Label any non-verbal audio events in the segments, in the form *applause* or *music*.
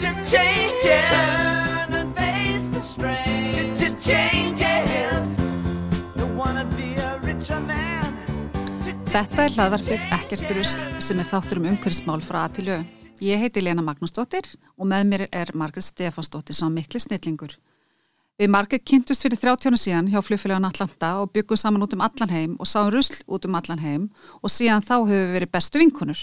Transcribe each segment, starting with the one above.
to changes. Turn and face the strain. Changes. Don't wanna be a richer man. Þetta er hlaðvarpið Ekkert rusl sem er þáttur um umhverfismál frá Atiljö. Ég heiti Lena Magnúsdóttir og með mér er Margrit Stefansdóttir sá mikli snillingur. Við Margrit kynntust fyrir 30 síðan hjá flugfélagan Atlanta og byggum saman út um allan heim og sáum rusl út um allan heim og síðan þá höfum við verið bestu vinkunur.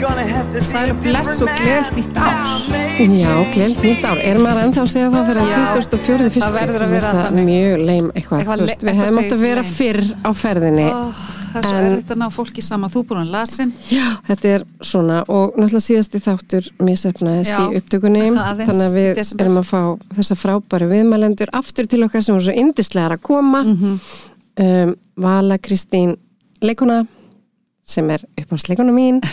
Sæl og bless og man. nýtt ár. Já, glemt nýtt ár. Er maður ennþá að segja það fyrir að Já, 2004. fyrst? það verður að vera það þannig. mjög leim eitthvað. Eitthvað þú veist, le- við hefum átt að vera fyrr á ferðinni. Oh, það er svo erfitt að ná fólki saman. Þú búin að lasin. Já, þetta er svona og náttúrulega síðasti þáttur misefnaðist Já, í upptökunni *laughs* aðeins, þannig að við desember. erum að fá þessa frábæru viðmælendur aftur til okkar sem voru svo indislegar að koma Mhm. um, Vala Kristín leikona sem er uppáhaldsleikona mín *laughs*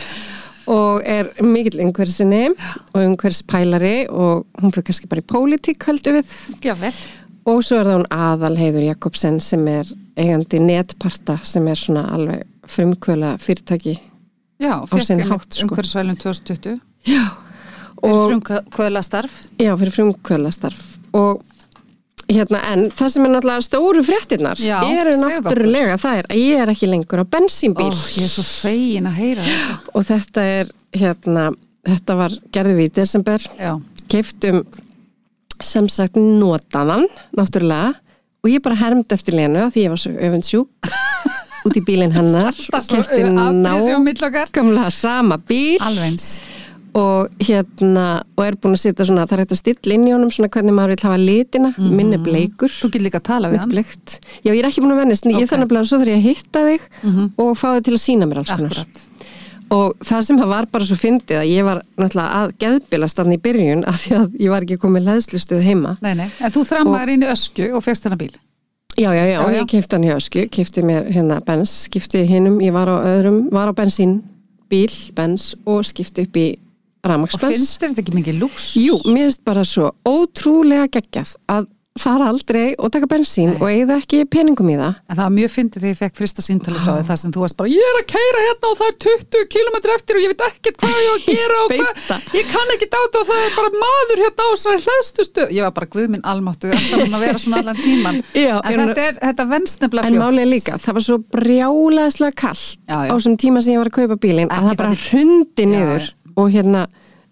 og er mikill umhverfsinni og umhverfspælari og hún fyrir kannski bara í pólitík höldu við Já, vel. og svo er það hún aðal heiður Jakobsen sem er eigandi netparta sem er svona alveg frumkvöla fyrirtæki Já, Á sinn fekk hátt, sko. umhverfisvælun 2020. Já, Og og frumkvöla starf. já, fyrir frumkvölastarf og hérna, en það sem er náttúrulega stóru fréttinnar Já, eru náttúrulega það er að ég er ekki lengur á bensínbíl. Ó, ég er svo fegin að heyra þetta. og þetta er hérna, þetta var gerðu við í desember. Keiftum sem sagt notaðan náttúrulega. Og ég bara hermd eftir Lenu af því ég var svo öfundsjúk út í bílinn hennar. *laughs* Svo keifti nákvæmlega sama bíl. Alveg eins. Og hérna og er búin að setja svona, það er hægt að stilla inn í honum svona hvernig maður vil hafa litina Mhm. minn er bleikur, Þú getur líka að tala við hann. bleikt já ég er ekki búin að vennist, en Ok. ég þannig að svo þarf ég að hitta þig Mhm. og fá þig til að sína mér alls konar og það sem það var bara svo fyndið að ég var náttúrulega að geðbilast þannig í byrjun af því að ég var ekki komið leðslustuð heima Nei, nei. En þú þrammaður inn í ösku og fegst hennar bíl. já já já, já. ég kefti hann hjá ösku kefti mér hérna bens, skipti hinnum ég var á öðrum, var á bensín bíl, bens og skipti upp í Og ramagsbens finnst þér þetta ekki mikið lúks? Jú, mér finnst bara svo ótrúlega geggjað að fara aldrei og taka bensín Nei. og eigða ekki peningum í það. En það var mjög fyndið þegar ég fekk frista síntali frá þig þar sem þú varst bara, ég er að keira hérna og það er 20 km eftir og ég veit ekkert hvað ég á að gera og *laughs* hvað, ég kann ekki dáta og það er bara maður hérna á þessari hlæðstustu. Ég var bara guðminn almáttu, alltaf hún að vera svona allan tíman. *laughs* Já, en en- þetta er, þetta venst nefnilega En málið er líka, það var svo brjálæðslega kallt Já, á þessum tíma sem ég var að kaupa bílinn að það bara hrundi niður. Og hérna,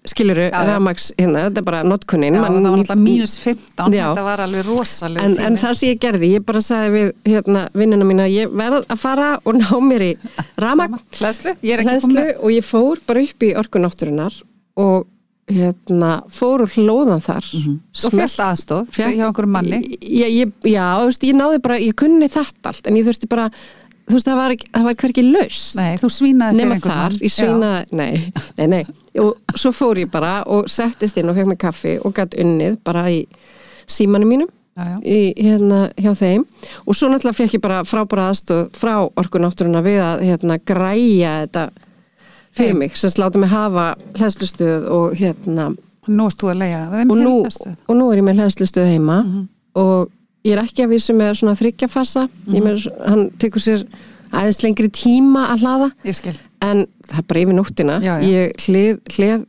skiluru, ramags, hérna, þetta er bara notkunnin. Já, mann- það var alltaf mínus 15, Já. þetta var alveg rosalega En, en það sem ég gerði, ég bara sagði við hérna, vinnuna mína, ég verð að fara og ná mér í ramag ég komið. og ég fór bara upp í orkunátturinnar og hérna, fór og hlóðan þar Mhm. Og fyrst aðstóð Fékk- hjá einhverjum manni. Já, ég, já veist, ég náði bara, ég kunni þetta allt en ég þurfti bara, þú veist, það var, ekki- það var hverki laus Nei, þú svínaði fyrir einhvern þar, mann. ég svínaði, nei, nei, nei og svo fór ég bara og settist inn og fekk mig kaffi og gætt unnið bara í símanum mínum Já, já. í, hérna, hjá þeim og svo náttúrulega fekk ég bara frábæra aðstöð frá orkunátturuna við að hérna, græja þetta fyrir mig, sem sláta mig hafa hlæðslustöð og hérna Nú erst þú að leiða það. og nú, og nú er ég með hlæðslustöð heima Mhm. og ég er ekki að vísu með svona þryggjafassa mm með, hann tekur sér aðeins lengri tíma að hlaða. En það er bara yfir nóttina. Já, já. ég hlið, hlið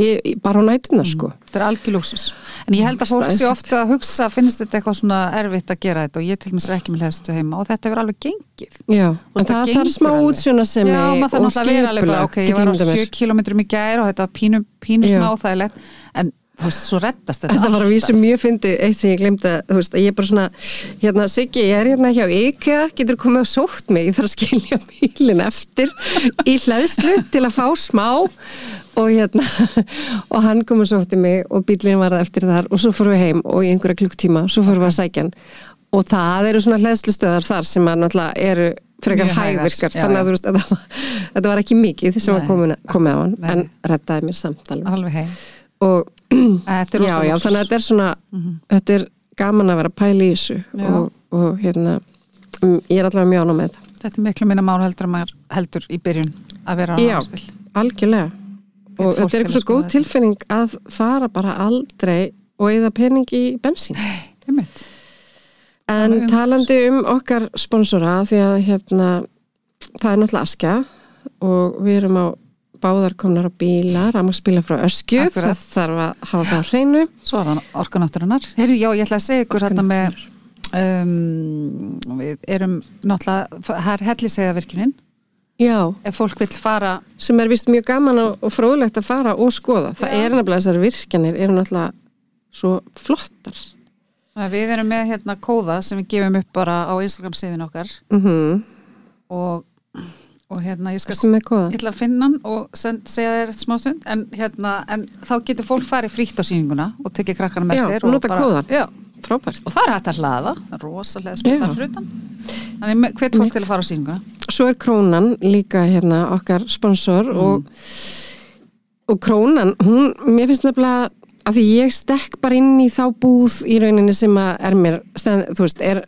ég, ég, bara á nætuna sko. Þetta er algjör lúksus. En ég held að fólk sé ofta að hugsa, finnst þetta eitthvað svona erfitt að gera þetta? Og ég til mér sér ekki með hlæðstu heima og þetta hefur alveg gengið. Já, en það þarf smá útsjóna sem Já, maður þarf og náttúrulega að vera alveg ok, ég var á 7 km í gær og þetta var pínu, pínu óþægilegt, en þú veist, svo reddast þetta Þetta var að alltaf. vísu mjög fyndi eitt sem ég glemdi að, þú veist, að ég er bara svona, hérna, Siggi, ég er hérna hjá IKEA, getur komið og sótt mig, ég þarf að skilja bílinn eftir í hlæðslu til að fá smá og hérna, og hann kom og sótti mig og bílinn var það eftir þar og svo fórum við heim og í einhverja klukktíma, svo fórum við að sækja hann. Og það eru svona hlæðslustöðar þar sem að náttúrulega eru frekar já, þannig að þú veist, var, þetta var ekki mikið sem var komið, á hann, nei. en reddaði mér samtal. Alveg heim. Og Þetta er já, já, þannig að þetta er svona þetta er gaman að vera að pæla í þessu Já. og, og hérna mm, ég er allavega mjög ánum með þetta Þetta er miklu minna mál heldur að maður heldur í byrjun að vera á Já. námspil. algjörlega Hvet og þetta er eitthvað svo góð þetta. tilfinning að fara bara aldrei og eða pening í bensín Einmitt. en um- talandi um okkar sponsora því að hérna það er náttúrulega askja og við erum á báðar komnar á bíla, rafmagsbíla frá öskju Akkurat. það þarf að hafa það á hreinu Svo er það orkanátturinnar. Heyrðu, já, ég ætla að segja ykkur hérna með um, við erum náttúrulega, það er helliseiðavirkjunin já, ef fólk vill fara sem er vist mjög gaman og, og fróðlegt að fara og skoða. Það Já. er nefnilega þessar virkjanir eru náttúrulega svo flottar. Við erum með hérna kóða sem við gefum upp bara á Instagram síðan okkar Mm og, og hérna ég skal að finna hann og send, segja þér eftir smá stund. En, hérna, en þá getur fólk farið frítt á sýninguna og tekið krakkana með Já, sér og nota kóðann. já, og það er hægt að hlaða rosalega smá Já. þar fyrir utan þannig hvert fólk til að fara á sýninguna. Svo er Krónan líka hérna okkar sponsor og, og Krónan, hún, mér finnst nefnilega að því ég stekk bara inn í þá búð í rauninni sem að er mér, stend, þú veist, er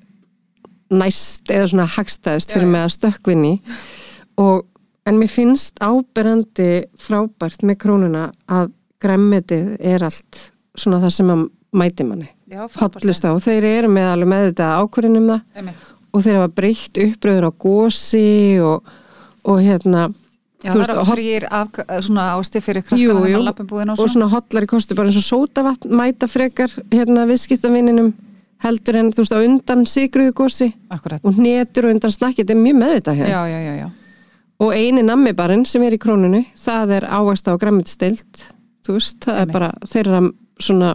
næst eða svona hagstæðust fyrir mig að stökkvinni *laughs* og en mér finnst áberandi frábært með Krónuna að græmmetið er allt svona það sem að mæti manni. Hotlust á, þeir eru með alveg með þetta ákvörðin um það. Einmitt. og þeir hafa breytt uppröður á gósi og, og hérna Já, það er hot- frýr af, svona ásti fyrir jú, krakkana jú, búin og og svo. svona hotlari kosti bara eins og sótavatn mæta frekar hérna viðskiptavininum heldur en þú veist á undan sigruðu gósi Akkurat. og hnetur og undan snakki, þetta er mjög meðvitað hér Já, já, já, já. Og eini nammibarinn sem er í krónunu það er ávasta og græmmitstilt þú veist, það er Einmitt. bara þeirra svona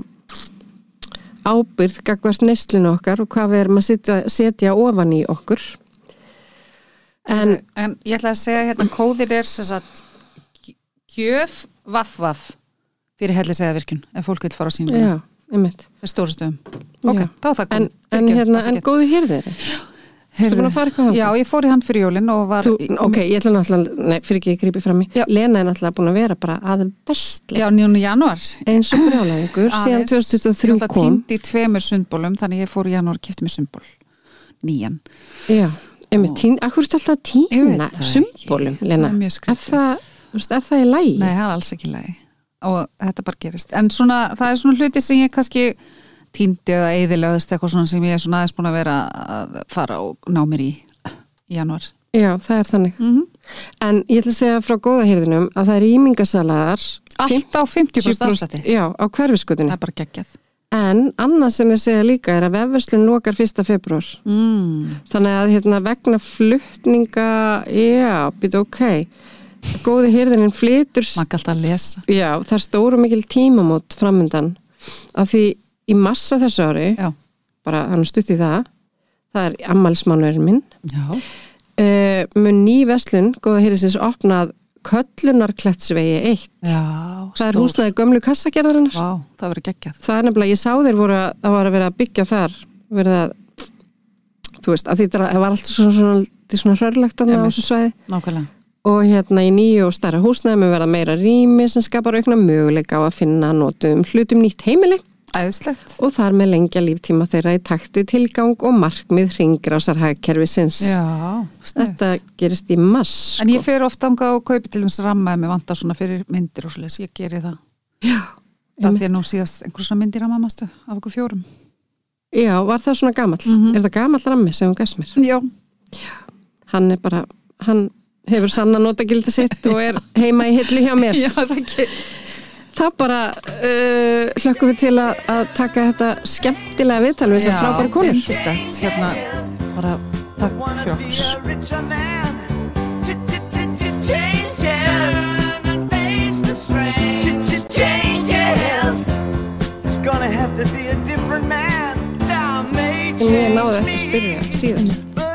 ábyrð gagvart neyslinu okkar og hvað við erum að setja, setja ofan í okkur. En en ég ætla að segja hérna kóðir er sem sagt gjöf vaff vaff fyrir helliseiðavirkjun ef fólk vil fara á Já. þá er það en, kom en, hérna, en góði hérðir já, ég fór í hann fyrir jólin og var Þú, ok, ég ætla náttúrulega, nei, fyrir ekki ég grípi fram í Já. Lena er náttúrulega búin að vera bara að bestla já, 9. januar eins og brjálæðingur síðan 2023 kom. týndi tveimur sundbólum þannig ég fór í janúar og kipti með sundból. Nýjan. Já, einmitt, tín, akkur er alltaf að Ég tína það ekki. sumbólum, Lena er mjög er þú veist, er það í lægi? Nei, það er alls ekki lægi og þetta bara gerist. En svona, það er svona hluti sem ég kannski týndi eða eðilegast eitthvað svona sem ég er svona aðeins búin að vera að fara og ná mér í í januar Já, það er þannig. Mm En ég ætla að segja frá góðahýrðinum að það er ímingasalaðar Allt á 50% afslætti. Já, á Það hverfiskutinu er bara geggjað. En annað sem ég segja líka er að vefverslun lokar 1. februar mm. Þannig að hérna, vegna fluttninga, já, býta ok, góði hýrðinin flytur, kann alltaf að lesa. Já, það er stóru mikil tímamót framöndan, að því í massa þessu ári, Já, bara hann stutt í það, það er ammælsmánuðurinn minn, uh, mun ný veslun, góða hýrðisins, opnað köllunarklettsvegi 1. já Það er húsnaði gömlu kassagerðarinnar. Vá, það verður geggjað. Það er nefnilega, ég sá þeir voru að, að að vera að byggja þar, verið að, þú veist, að því það var alltaf svona, svona, svona, hrörlegt á þessu svæði. Nákvæmlega. Og hérna í nýju og starra húsnæði með verða meira rými sem skapar aukna möguleika á að finna notum hlutum nýtt heimili Æðislegt og þar með lengja líftíma þeirra í taktu tilgang og markmið ringrásar hagkerfisins. Já, snöð Þetta gerist í mass. En ég sko. fer ofta anga og kaupi til þess ramma ef mér vantar svona fyrir myndir og svoleiðis, ég geri það Já, Það að nú síðast einhver svona myndir að mammastu af okkur fjórum Já, var það svona gamall? Mhm. Er það gamall rammi sem hún gæst mér? Já, Hann er bara, hann hefur sanna notagildi sitt og er heima í hillu hjá mér. *laughs* já það ekki það bara uh, hlökkum við til að, að taka þetta skemmtilega viðtal við þessar frábæri konur. hérna bara takk fyrir okkur. Og ég náðu ekki spyrja síðan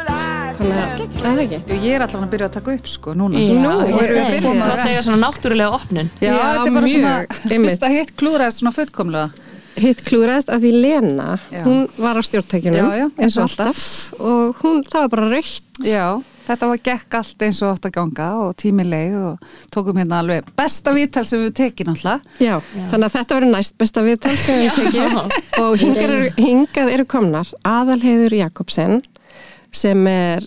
þannig að, það er ekki? Jú, Ég er allavega að byrja að taka upp sko núna. Nú, Já, við ég- byrjuð? koma- Þetta er svona náttúrulega opnun. Já, Já, þetta er bara mjög, svona einmitt. fyrsta hitt klúraðist svona fullkomlega. Hitt klúraðist að því Lena Já. hún var á stjórntækjunum Já, já, eins og alltaf. og hún, það var bara raukt Já, þetta var gekk allt eins og átt að ganga og tími leið og tókum hérna alveg besta viðtal sem við tekið náttúrulega. Já, þannig að þetta verður næst besta viðtal sem við tekið. *laughs* Og hingað eru, hingað eru komnar Aðalheiður Jakobsen sem er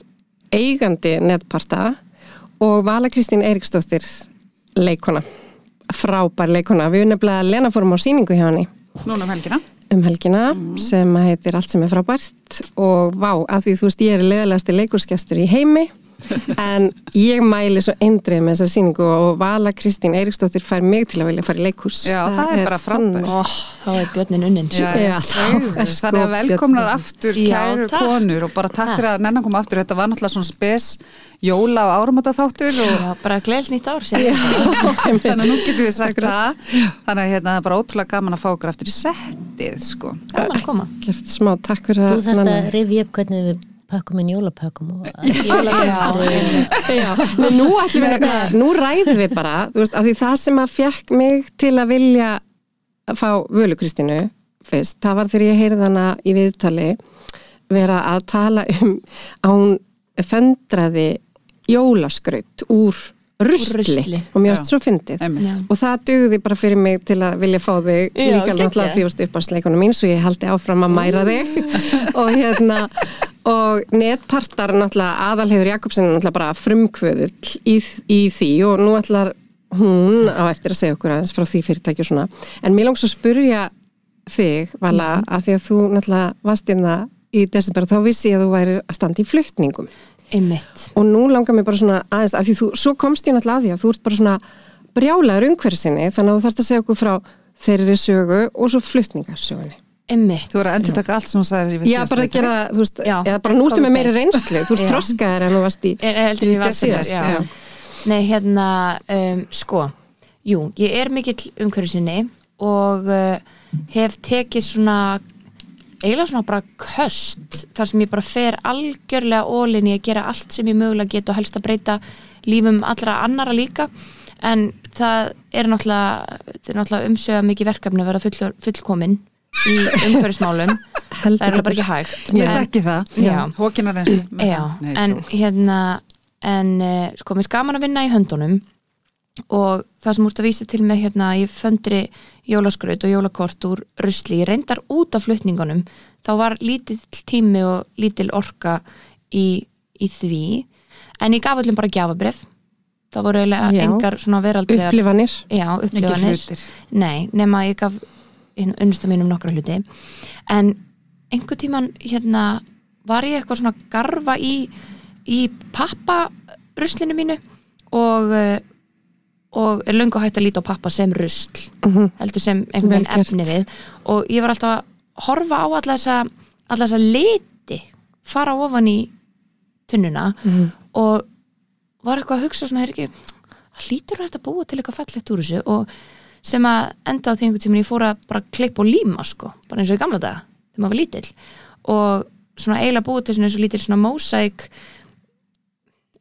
eigandi netparta og Vala Kristín Eiríksdóttir leikona, frábær leikona við nefnilega Lena fórum á síningu hjá henni. Núna um helgina. Um helgina sem heitir Allt sem er frábært. Og vá, að því þú veist ég er leðalegasti leikurskestur í heimi en ég mæli svo eindrið með þessar síningu og Vala Kristín Eiríksdóttir fær mig til að vilja fara í leikhús. Já, það er bara frábært. Ó, þá er björnin unnin. Er sko Þannig að velkomnar aftur Já, kæru takk. konur og bara takk fyrir að nennan koma aftur. Þetta var náttúrulega svona spes jóla og áramóta þáttur og Já, bara gleðil nýtt ár þannig að nú getum við sagt það. Þannig að hérna það er bara ótrúlega gaman að fá okkur aftur í settið sko. Gaman að koma. Gert smá takk fyrir Þú nenna. að rifja upp hvernig við pakkum inn jólapökkum *laughs* nú, ætlum við, nei, nú ræðum við bara þú veist, af því það sem að fekk mig til að vilja að fá Völu Kristínu fyrst, það var þegar ég heyrði hana í viðtali vera að tala um að hún föndraði jólaskraut úr rusli, rusli. og mér varst svo fyndið. Og það dugði bara fyrir mig til að vilja fá þig líka náttúrulega því þú varst upp á sleikunum mín svo ég haldi áfram að mæra þig. Og hérna og netpartar náttúrulega aðalhefur Jakobsen náttúrulega bara frumkvöðull í, í því og nú ætlar hún á eftir að segja okkur aðeins frá því fyrirtæki og svona. En mér langs að spurja þig Vala að því að þú náttúrulega varst inn það í desember og þá vissi ég að þú væri að standa í fluttningum Einmitt. Og nú langar mér bara svona aðeins að því þú, svo komst ég náttúrulega að því að þú ert bara svona brjálaður umhverfinni þannig að þú þarfst að segja okkur frá þeirri sögu og svo fluttningarsögunni Einmitt. Þú voru að endur taka allt sem þú sagðir í Já, bara að gera, þú veist, Já, eða bara nú ertu með meiri reynslu, þú ert Já. þroskaðar en þú varst í var síðast, já. já. Nei, hérna, um, sko Jú, ég er mikill umhverfisinni og uh, hef tekið svona eiginlega svona bara köst þar sem ég bara fer algjörlega ólinn í að gera allt sem ég mögulega get og helst að breyta lífum allra annara líka. En það er náttúrulega, þetta er náttúrulega umsöga mikið verkefni að vera full, fullkomin í umhverfismálum. *laughs* Það er bara ekki hægt Ég En- þekki það, hókinar Já, Nei, en hérna en uh, sko, mér er gaman að vinna í höndunum og það sem úrst að vísa til mig hérna, ég föndri jólaskraut og jólakort úr rusli, ég reyndar út af flutningunum, þá var lítill tími og lítill orka í, í því en ég gaf öllum bara gjafabref það voru eiginlega engar svona veraldlegar upplifanir. Já, Ekki upplifanir. Nei, nema ég gaf unnustu mínum nokkra hluti en einhver tíman hérna var ég eitthvað svona garfa í í papparuslinu mínu og uh, og er löngu hægt að líta á pappa sem rusl Mhm. heldur sem einhvern veginn efni við og ég var alltaf að horfa á alla þessa alla þessa liti fara ofan í tunnuna Mhm. og var eitthvað að hugsa svona, er ekki hlýtur þetta að búa til eitthvað fallegt úr þessu og sem að enda á því einhvern tíminn ég fór að bara klippa og líma sko, bara eins og í gamla daga þegar maður var lítill. Og svona eiginlega búið til svona eins og lítill svona mósæk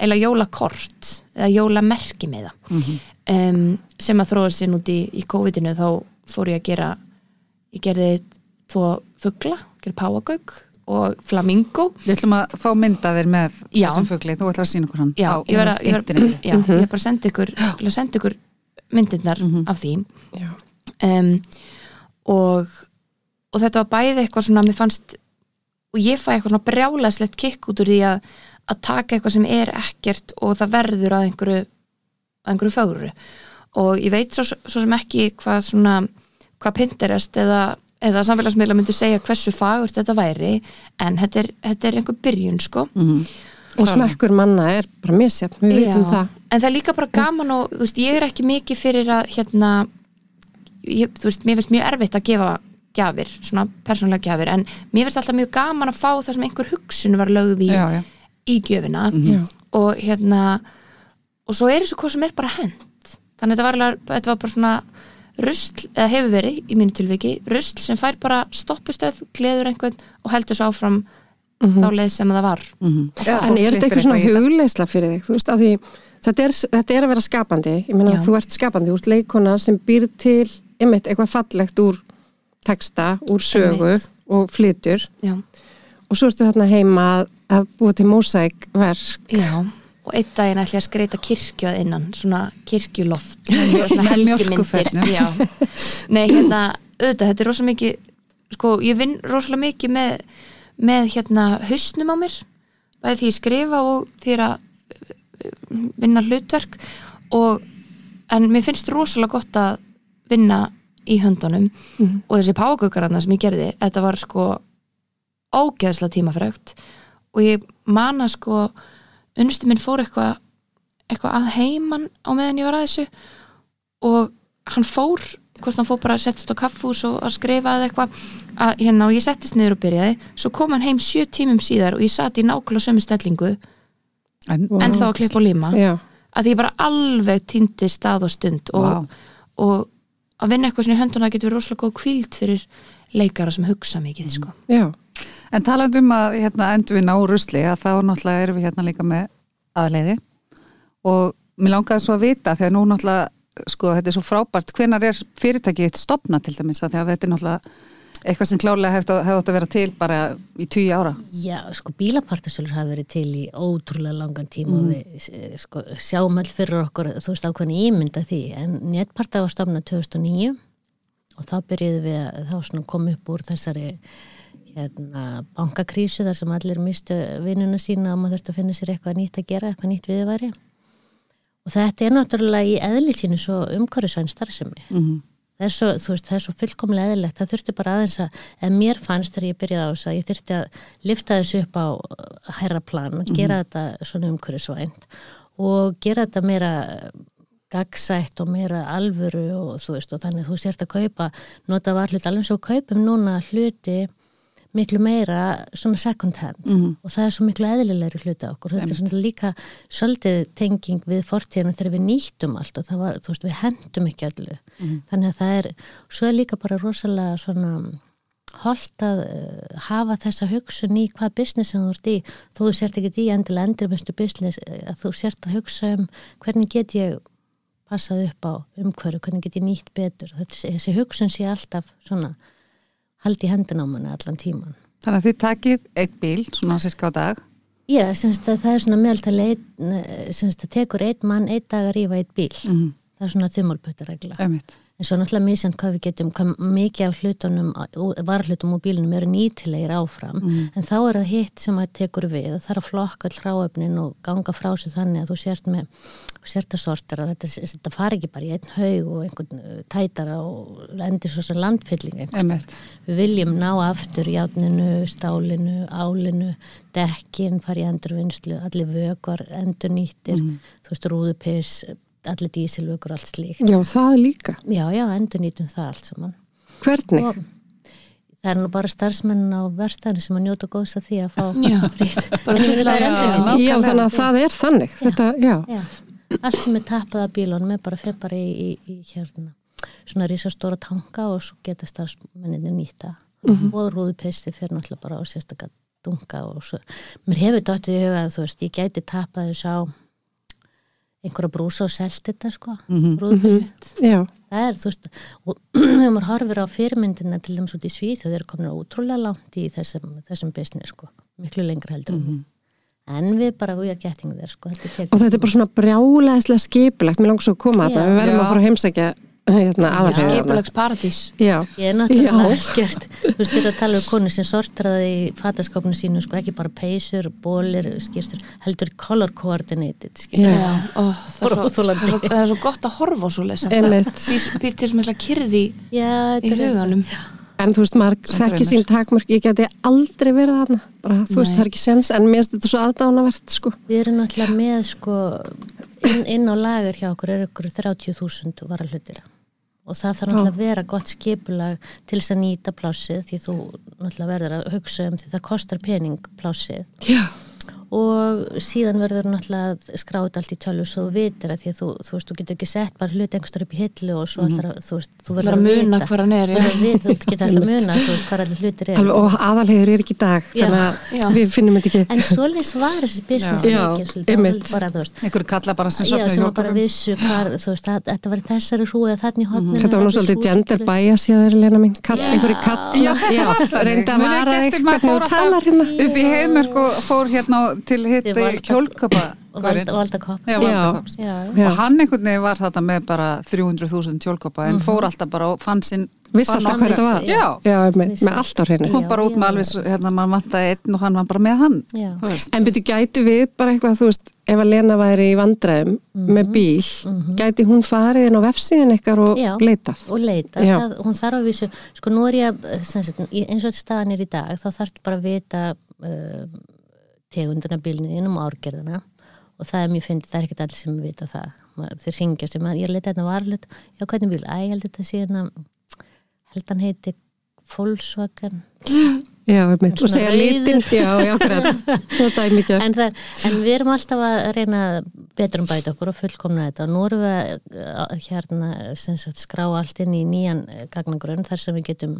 eiginlega jólakort eða jólamerki með það. Um, sem að þróa sér út í, í COVID-inu þá fór ég að gera ég gerði tvo fugla gerði páagauk og flamingo. Við ætlum að fá mynda þér með Já. þessum fugli, þú ætlar að sína okkur hann Já, á ég verð að- ég verð- internetinu. já, ég hef bara að senda ykkur myndirnar af því. Um, og og þetta var bæði eitthvað svona mér fannst, og ég fæ eitthvað svona brjálæslegt kikk út úr því að að taka eitthvað sem er ekkert og það verður að einhverju að einhverju fögru. Og ég veit svo, svo sem ekki hvað svona hvað Pinterest eða, eða samfélagsmiðla myndi segja hversu fagurt þetta væri en þetta er, þetta er einhver byrjun sko. Mhm. Og smekkur manna er bara misjafn, við vitum Já, það. en það er líka bara gaman og þú veist, ég er ekki mikið fyrir að hérna ég, þú veist, mér finnst mjög erfitt að gefa gjafir, svona persónulega gjafir en mér finnst alltaf mjög gaman að fá það sem einhver hugsun var lögð í, Já, já. í gjöfina. Já. og hérna og svo er þessu hvað sem er bara hend þannig að þetta var, alveg- þetta var bara svona rusl, eða hefur verið í mínu tilviki, rusl sem fær bara stoppustöð, gleður einhvern og heldur svo áfram þá leið sem það var Mhm. Eða En fólk er þetta eitthvað svona hugleisla fyrir þig? Þú veist, að því þetta er, þetta er að vera skapandi. Ég meina, Já. þú ert skapandi, þú ert leikona sem býr til einmitt eitthvað fallegt úr texta, úr sögu Einmitt. og flytur. já, Og svo ertu þarna heima að, að búa til mósækverk. já og einn daginn ætla ég að skreita kirkju að innan svona kirkjuloft *laughs* svona. Já. nei hérna, auðvitað, þetta er rosa mikið sko, ég vinn rosalega mikið með, með hérna hausnum á mér bæði því ég skrifa og því að uh, vinna hlutverk og en mér finnst rosalega gott að vinna í höndunum og þessi págaukararna sem ég gerði þetta var sko ógeðslega tímafregt og ég mana sko unnustu minn fór eitthvað eitthvað að heiman á meðan ég var að þessu og hann fór hvort hann fór bara að settast á kaffús og að skrifa eða eitthvað að hérna og ég settist niður og byrjaði svo kom hann heim sjö tímum síðar og ég sat í nákvæmlega sömu stellingu En, Vá. en þá að klippa og líma Já, að ég bara alveg týndi stað og stund og, Vá. og að vinna eitthvað svona í hönduna getur verið rosalega góð kvíld fyrir leikara sem hugsa mikið sko. já. En talandi um að hérna, endur við ná rusli að þá náttúrulega erum við hérna líka með aðleiði og mér langaði svo að vita þegar nú náttúrulega sko þetta er svo frábært. Hvenar er fyrirtækið þitt stopna til dæmis? Að þetta er náttúrulega eitthvað sem klárlega hefði hef átt að vera til bara í tíu ára. Já, sko bílapartasölur hafa verið til í ótrúlega langan tíma og við eh, sko, sjáum öll fyrir okkur, þú veist ákveðin ímynda því, en netparta var stofnað 2009 og þá byrjuðum við að þá svona kom upp úr þessari hérna, bankakrísu þar sem allir mistu vinnuna sína og maður þurfti að finna sér eitthvað nýtt að gera, eitthvað nýtt viðværi og þetta er náttúrulega í eðli sínu svo umhverfisvæn starfsemi. Mm það er svo, þú veist, það er svo fullkomlega eðlilegt. Það þurfti bara aðeins að, en mér fannst þegar ég byrjaði á þess að ég þurfti að lifta þessu upp á uh, hærra plan og gera þetta svona umhverfisvænt og gera þetta meira gagsætt og meira alvöru og þú veist, og þannig þú sért að kaupa nota varhlut, alveg svo kaupum núna hluti miklu meira svona second hand. Mhm. og það er svo miklu eðlilegri hluti á okkur. Þetta er svona líka svolítið tenging við fortíðina þegar við nýttum allt og það var, þú veist, við hendum ekki allu þannig að það er, svo er líka bara rosalega svona holdt að uh, hafa þessa hugsun í hvað business sem þú ert í. Þó þú sért ekki í endilega endurvinstu business eh, að þú sért að hugsa um hvernig get ég passað upp á umhverju, hvernig get ég nýtt betur. Þessi, þessi hugsun sé alltaf svona haldi hendin á manni allan tíman Þannig að þið takið eitt bíl, svona cirka á dag. Já, semst að það er svona meðaltali semst að tekur einn mann einn dag að rífa eitt bíl. Mm það er svona þumalputtaregla. -hmm. en svo náttúrulega misjant hvað við getum hvað mikið af hlutunum, varhlutum og bílunum eru nýtilegir áfram. En þá er það hitt sem að tekur við það er að flokka all hráöfnin og ganga frá sig þannig að þú sért með þú sért að sortera, þetta, þetta fari ekki bara í einn haug og einhvern uh, tætara og endur svo sem landfylling við viljum ná aftur játninu, stálinu, álinu dekkin, fari í endurvinnslu allir vökvar, endurnýttir þú veist, rúðupiss allir dísilvökur, allt slíkt Já, það líka. Já, já, endur nýtum það allt saman. Hvernig? Og það er nú bara starfsmenn á verstaðinu sem að njóta góðs að því að fá Já, fulla- já, endurnýting. Já, þannig að það er þannig. Þetta, já. Já, allt sem er tappað af bílunum er bara bara í, í, í hérna svona risastóra tanka og svo geta starfsmenninni nýta og rúðupisti fyrir náttúrulega bara á sérstakka dunga og svo. Mér hefur dottið í huga að þú veist, ég gæti tappað þess á einhverja brúsa og selt þetta sko, mm Mhm. rúðupisti. Já, Það er, þú veist, og *clears throat* þegar maður horfir á fyrirmyndina til þeim svo í Svíð þau eru komin ótrúlega langt í þessum, þessum business, sko, miklu lengra heldur mm en við bara, are getting there, sko, og þetta er bara svona brjálæðislega skipilegt. Mér langar svo að koma að Já. það. Við verðum Já. að fara að heimsækja hérna, aðalhegðina. skipulags paradís Já, Ég er náttúrulega ekkert, þú veist, þetta tala um konu sem sortraði í fataskapinu sínu, sko, ekki bara peysur, bólir, skýrstur, heldur color coordinated. Já. Já, ó, það, er svo, það, er svo, það er svo gott að horfa á svo Einmitt. býr til sem mikla kyrði Já, í þetta er- huganum en þú veist, maður Sem þekki draumur. sín takmörk. Ég geti aldrei verið þarna. Bara, þú veist, Nei. það er ekki sens, en mér finnst þetta svo aðdánavert, sko. Við erum náttúrulega með, sko, inn, inn á lagar hjá okkur er ykkur 30.000 varahlutir. Og það þarf náttúrulega að vera gott skipulag til þess að nýta plásið því þú náttúrulega verður að hugsa um því það kostar pening plásið. Já. Og síðan verður náttúrulega skráð allt í tölvu svo þú vitir að því að þú, þú veist, þú getur ekki sett bara hlut einhverstur upp í hillu og svo allar, þú veist, þú er að muna hvað hann er Þú verður getur alltaf *laughs* að muna, hvað allir hlutir er Alveg, og aðalhegur er ekki í dag Já. þannig Já. að við finnum þetta ekki En svoleiðis var þessi business Já. svolítið, einhverju kalla bara sem Já, sopna í sem bara vissu hvar, þú veist, að, þetta var í þessari hrúi eða þannig hodninu. Þetta var nú svolítið gender bias í þeirri lena mín, Já. einhverju kall Já, þetta var þannig. reynda að vara hérna í hérna til kopp. Já, Já. Valdakops. Og hann einhvern veginn var þetta með bara 300.000 hjólköpa en fór alltaf bara og fann sinn Viss alltaf hvað þetta var Já, Já, með, með allt á hreinu kom Já, bara út já, með alveg hérna, mann vantaði einn og hann var bara með hann Já. þú veist. En byrju, gætu við bara eitthvað, þú veist, ef að Lena væri í vandræðum með bíl, gæti hún farið inn á vefsíðin ykkar og Já. leitað? og leita, Já. það, hún þarf að vísu sko nú er ég, í- eins og þetta staðan er í dag, þá þarf bara að vita uh, tegundina bílniðin um árgerðina. Og það er mjög fyndið, það er ekkert allir sem vita það. Þeir ringja sem að ég leita þetta varlut já hvernig bíl, æ, ég held þetta sé hérna held hann heiti Volkswagen. Já, og segja *laughs* mikið. en, það, en við erum alltaf að reyna betur um bæta okkur og fullkomna þetta. Og nú erum við að, hérna sagt, skrá allt inn í nýjan gagnagrunn þar sem við getum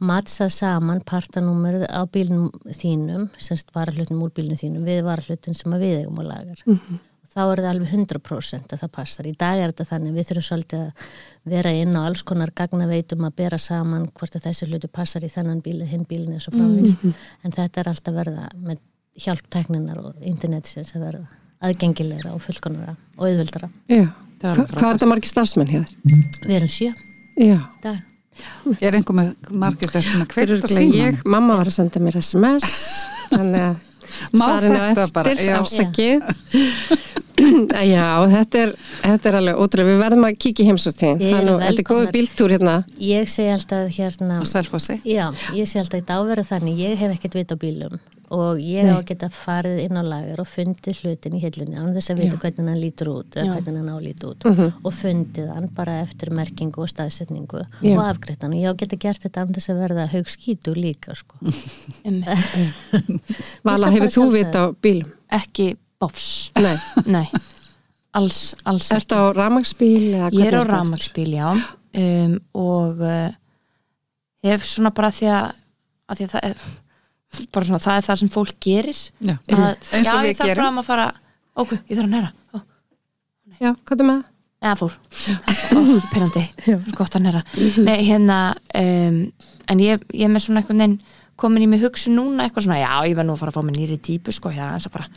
matsað saman partanúmerið á bílnum þínum, semst varahlutin úr bílnum þínum við varahlutin sem að við eigum og lagar. Þá er það alveg 100% að það passar. Í dag er þetta þannig við þurfum svolítið að vera inn á alls konar gagnaveitum að bera saman hvort að þessi hlutu passar í þennan bíl hinn bílinn eins og frávís en þetta er alltaf verða með hjálptækninar og internetsins að verða aðgengilegra og fullkonara og auðvöldara. Er hvað er þetta margir starfsmenn hér? Við erum sjö Dag. er einhver með margir þess að Örugglega síman ég, mamma var að senda mér SMS, þannig að *laughs* svarinu eftir, bara, já. afsakið. *clears throat* Já, þetta er, þetta er alveg ótrúlega, við verðum að kíkja í heimsóttíðin, þannig að þetta er góðu bíltúr hérna. Ég segi alltaf hérna Já, ég sé alltaf í dagverðu þannig, ég hef ekkert vit á bílum og ég Nei. á að geta farið inn á lager og fundið hlutin í hillunni án þess að vita Já. hvernig hann lítur út eða Já. hvernig hann álít út Mhm. og fundið hann bara eftir merkingu og staðsetningu Já. og afgreitt hann og ég á að geta gert þetta án þess að verða haug skítu líka sko. *laughs* *laughs* Vala, það hefur þú vit á bílum? ekki bofs Nei, *laughs* nei, alls, alls ertu á ramagsbíl? eða ég er á rafmagsbíl, já um, og uh, hef svona bara því að, að því að það er bara svona, það er það sem fólk gerir. Já. að, Eins og já, við ég þarf bara að fara ok, ég þarf að næra Ó, Já, hvað er með það? eða fór, Ó, perandi *laughs* gott að næra Nei, hérna, um, en ég, ég er með svona einhvern veginn komin í mig hugsun núna eitthvað svona, já, ég verð nú að fara að fá mig nýri típu sko, hérna, eins að bara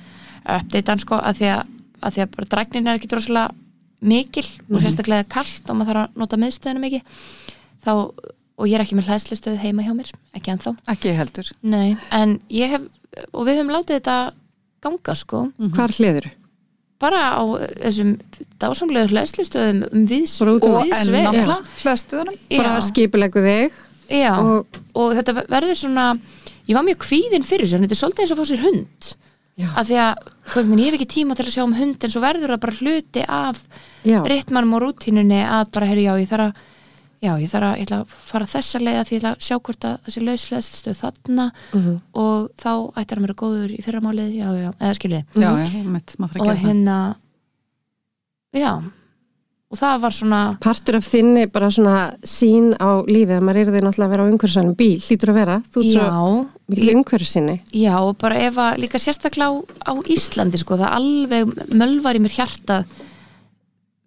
update hann sko, að því að, að, því að bara dræknin er ekki droslega mikil og sérstaklega kalt og maður þarf að nota miðstöðuna mikið. Þá, og ég er ekki með hlæðslistöð heima hjá mér, ekki ennþá. Ekki heldur. Nei, en ég hef, og við höfum látið þetta ganga sko, Hvar hliður? bara á þessum dásamlegu hlæðslistöðum um viðs um- og viðs en veg. náttúrulega. Hlæstuðunum Bara Já. skipulegu þig Já, og- og, þetta verður svona ég var mjög kvíðin fyrir þessu en þetta er svolítið eins og fá sér hund. Já. af því að hvernig, ég hef ekki tíma til að sjá um hund en svo verður það bara hluti af Já, ritmanum og rútínunni að bara, heyrðu, já, ég þarf að já, ég þarf að, ég ætla að fara þessa leiða því ég ætla að sjá hvort að þessi lausleðstöð þarna Mhm. og þá ættir að vera góður í fyrramálið, já, já, eða skiljið já, já, mitt, maður þarf og að gera það hérna já og það var svona partur af þinni bara svona sín á lífið að maður er því náttúrulega að vera á umhverfisvænum bíl, hlýtur að vera, þú ert svo já, mikil umhverfisinni. Já, og bara ef að líka sérstaklega á, á Íslandi sko, það alveg mölvar í mér hjarta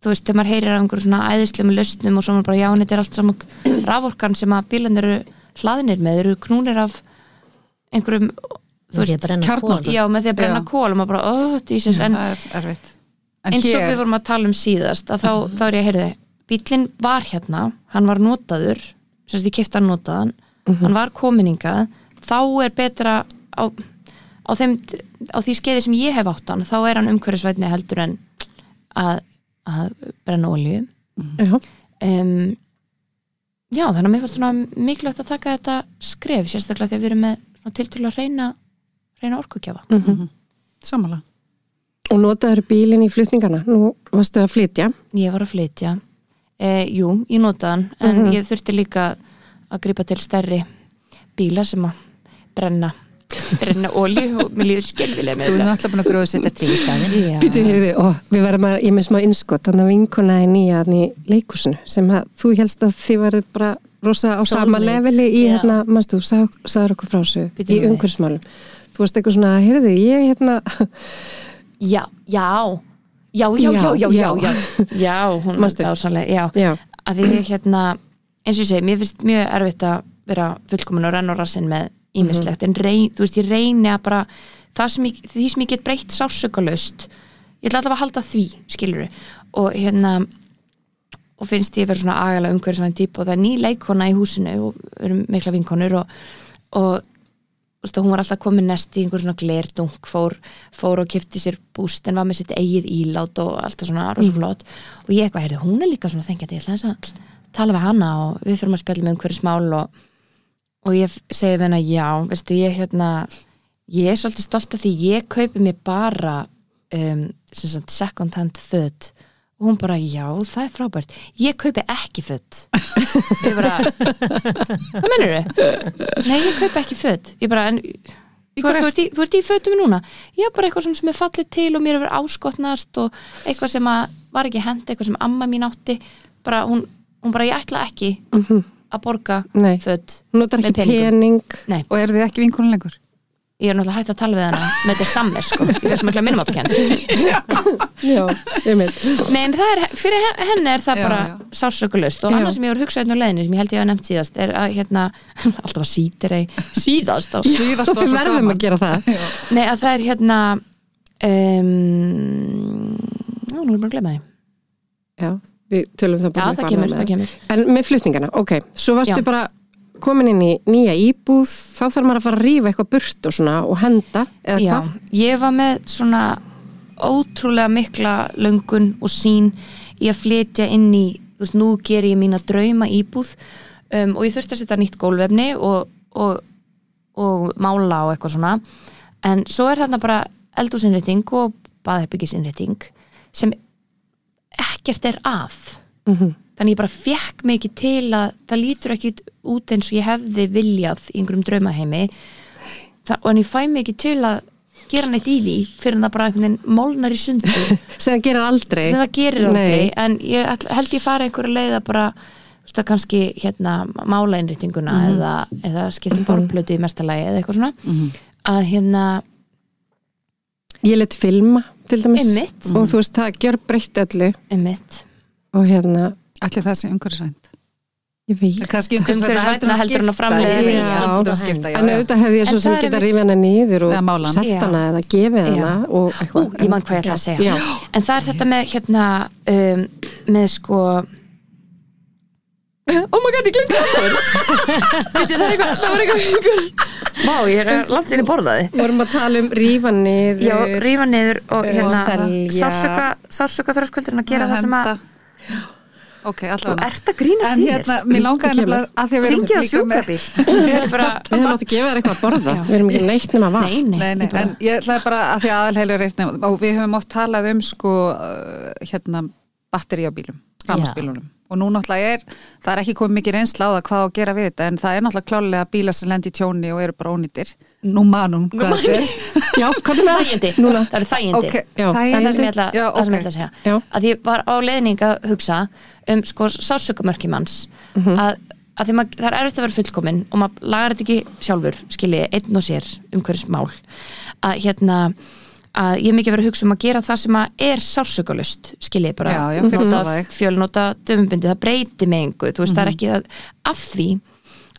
þú veist, þegar maður heyrir af einhverju svona æðislega með lausnum og svo maður bara, já, þetta er allt saman raforkan sem að bílan eru hlaðinir með, eru knúnir af einhverjum, þú veist kol. já, með því að brenna kól og maður bara, oh, Jesus, en er en eins og hér, við vorum að tala um síðast að þá, þá er ég að heyrðu bílinn var hérna, hann var notaður sem sagt ég kefti hann notaðan hann var kominingað þá er betra á, á, þeim, á því skeiði sem ég hef átt hann þá er hann umhverfisvætni heldur en að, að brenna olju Já, um, já þannig að mér fannst svona mikilvægt að taka þetta skref sérstaklega þegar við erum með tiltölu að reyna reyna orkugjafa. Mhm. samanlega og notaður bílinn í flutningana, nú varstu að flytja. Ég var að flytja. E, Jú, ég notaði hann en Mhm. ég þurfti líka að grípa til stærri bíla sem að brenna brenna olíu og mér líður skilfilega með Þú er þetta náttúrulega búin að gróða setja trí í staðin. Býtu, heyrðu, ó, við verðum að, ég með smá innskott, þannig að vinkona er nýja þannig í leikusinu, sem að þú helst að þið verður bara rosa á sama Soulmates, leveli í já. hérna, mannstu, þú sag, sagður okkur frá þessu í við. umhverfsmálum. Þú varst eitthvað svona, heyrðu, ég hérna, *laughs* já, já. Já, já, já, já, já, já, já. Hún er dásanlega, já, já, að því hérna eins og ég segi, mér finnst mjög erfitt að vera fullkomin og renn og rassin með ímislegt, en reyn, þú veist, ég reyni að bara sem ég, því sem ég get breytt sársökalaust, ég ætla allavega að halda því skilur og hérna og finnst ég vera svona agalega umhverfisvæn típ og það er ný leikona í húsinu og erum mikla vinkonur og, og veist, hún var alltaf komin nest í einhver svona glerdung fór, fór og kifti sér búst en var með sitt eigið ílát og alltaf svona rosa flott og ég eitthvað, heyrðu, hún er líka svona þengjandi, ég ætla þess að tala við hana og við fyrir að spjalla með einhverju smál og, og ég segi við hana, já, veistu, ég hérna ég er svolítið stolt af því, ég kaupi mér bara um, sagt, second hand föt. Og hún bara, já, það er frábært. Ég kaupi ekki föt. *laughs* Ég bara, hvað mennur nei, ég kaupi ekki föt. Ég bara, en Þú, ert í, í fötum núna. Já, bara eitthvað sem er fallið til og mér hefur áskotnast og eitthvað sem að var ekki hend, eitthvað sem amma mín átti. Bara, hún, hún bara, ég ætla ekki að borga Nei. föt hún notar ekki peningum. pening. Nei, Og eru þið ekki vinkonur lengur? ég er náttúrulega hægt að tala við hana með þetta samme, sko, ég ekki að minnum áttu *laughs* Já, ég veit. Nei, en það er, fyrir hen- henni er það Já, bara já. sársökulust og Já. annað sem ég voru hugsað hérna á leiðinu sem ég held ég hafa nefnt síðast er að hérna, *laughs* alltaf að sítir ei síðast á Síðast var Við svo verðum gaman. að gera það. Nei, að það er hérna um, Já, nú er bara að glemma því Já, við tölum það Já, bara það kemur, það kemur En með flutningana, ok, svo varstu Já. bara komin inn í nýja íbúð, þá þarf maður að fara að rífa eitthvað burt og svona og henda, eða Já, hvað? ég var með svona ótrúlega mikla löngun og sín í að flytja inn í, þú veist, nú ger ég mína drauma íbúð um, og ég þurfti að setja nýtt gólvefni og, og, og mála og eitthvað svona en svo er þarna bara eldúsinnrétting og baðherbyggisinrétting sem ekkert er að. Mhm. þannig ég bara fekk mig ekki til að það lítur ekki út eins og ég hefði viljað í einhverjum draumaheimi. Það, og en ég fæ mig ekki til að gera neitt í því fyrir en það bara einhvern veginn molnar í sundu *laughs* sem það gerir aldrei. það gerir aldrei en ég held ég fara einhverju leið að bara að kannski hérna mála innrýtinguna eða, eða skiptum mm borplötu í mestalagi eða eitthvað svona. Að hérna Ég let filma, til dæmis. Einmitt. Og þú veist, það gjör breytt öllu einmitt og hérna, Ætli það sé umhverfisvænt? ég veit. Kannski Umhverfisvænna heldur en að framleiða Já. Já, heldur en að skipta, já, En já. auðvitað hefði ég svo sem geta rífið hana niður og mála hana. eða gefið hana og Ú, eitthvað. ég man hvað ég ætla að segja en það er þetta með hérna um, með sko oh my god, ég glemdi það *laughs* það er eitthvað það var eitthvað Vá, ég er langt sinni borðaði Við vorum að tala um rífa niður. Já, rífa niður og Og hérna sársöka, sársöka þröskuldurinn að gera það sem að Ok, þú ert að grínast En í þér hérna, mér langaði kemur. nefnilega að því að við erum Hringið á *laughs* er bara- Við hefum átt að gefa þér eitthvað að borða. Við erum ekki neitt nema vatn. Nei, nei, Nei, en ég ætlaði bara að því aðalheilur og við höfum oft talað um sko uh, hérna batteri á bílum, rafmagsbílunum og nú náttúrulega er, það er ekki komið mikið reynsla á það hvað á að gera við þetta en það er náttúrulega klálega bílar sem lendi í tjóni og eru bara ónýtir. Nú manum hvað þetta er. *laughs* Já, hvað er Þægindi, Núna. það eru þægindi. Ok, Já, það er það sem ég ætla, Já, það sem ég ætla að segja. Já. að ég var á leiðning að hugsa um sko sásökumörki manns. Mhm. að, að því maður, það er erfitt að vera fullkomin og maður lagar þetta ekki sjálfur skilji, einn og sér um hverjus mál að hérna að ég hef mikið verið að hugsa um að gera það sem að er sársökulust, skilji bara Já, já, fyrir nota fjölnota döfumbindi, það breyti með engu þú veist, það er Mhm. ekki að, af því